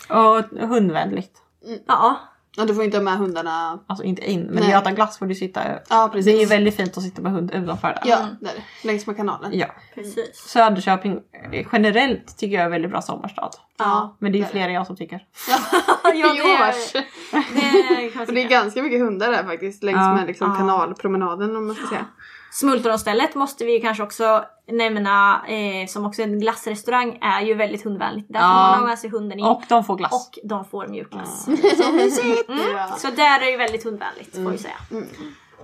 Och hundvänligt. Ja. Och du får inte ha med hundarna. Alltså inte in, men Nej. Göta glass får du sitta Ja precis. Det är ju väldigt fint att sitta med hund utanför där. Ja, där. Längs med kanalen. Ja. Precis. Söderköping eh, generellt tycker jag är väldigt bra sommarstad. Ja, Men det är ju fler än jag som tycker. Ja, det, Görs. det kan man Och det är ganska mycket hundar där faktiskt längs Ja. med liksom Ja. kanalpromenaden om man ska säga. Smultronstället måste vi kanske också nämna, eh, som också är en glassrestaurang, är ju väldigt hundvänligt. Där får Ja. man ha med sig hunden in. Och de får glass. Och de får mjukglass. Så mysigt! Mm. Så där är det ju väldigt hundvänligt får vi säga.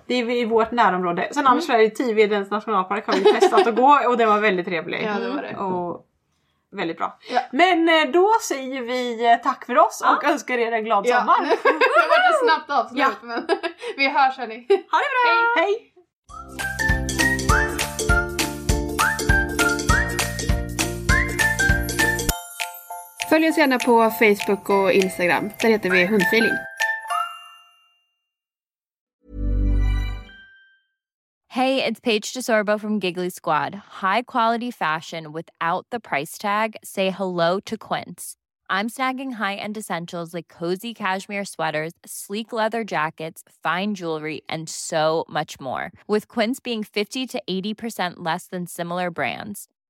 Det är i vårt närområde. Sen annars är det Tivedens nationalpark har vi testat att gå och den var väldigt trevlig. Ja, det var det. Och väldigt bra. Ja. Men eh, då säger vi eh, tack för oss och önskar er en glad Ja. sommar. det var ett snabbt avslut Ja. men vi hörs hörni. Ha det bra! Hej! Följ oss gärna på Facebook och Instagram. Där heter vi Hundfeeling. Hey, it's Paige DeSorbo from Giggly Squad. High quality fashion without the price tag. Say hello to Quince. I'm snagging high-end essentials like cozy cashmere sweaters, sleek leather jackets, fine jewelry, and so much more. With Quince being 50 to 80% less than similar brands.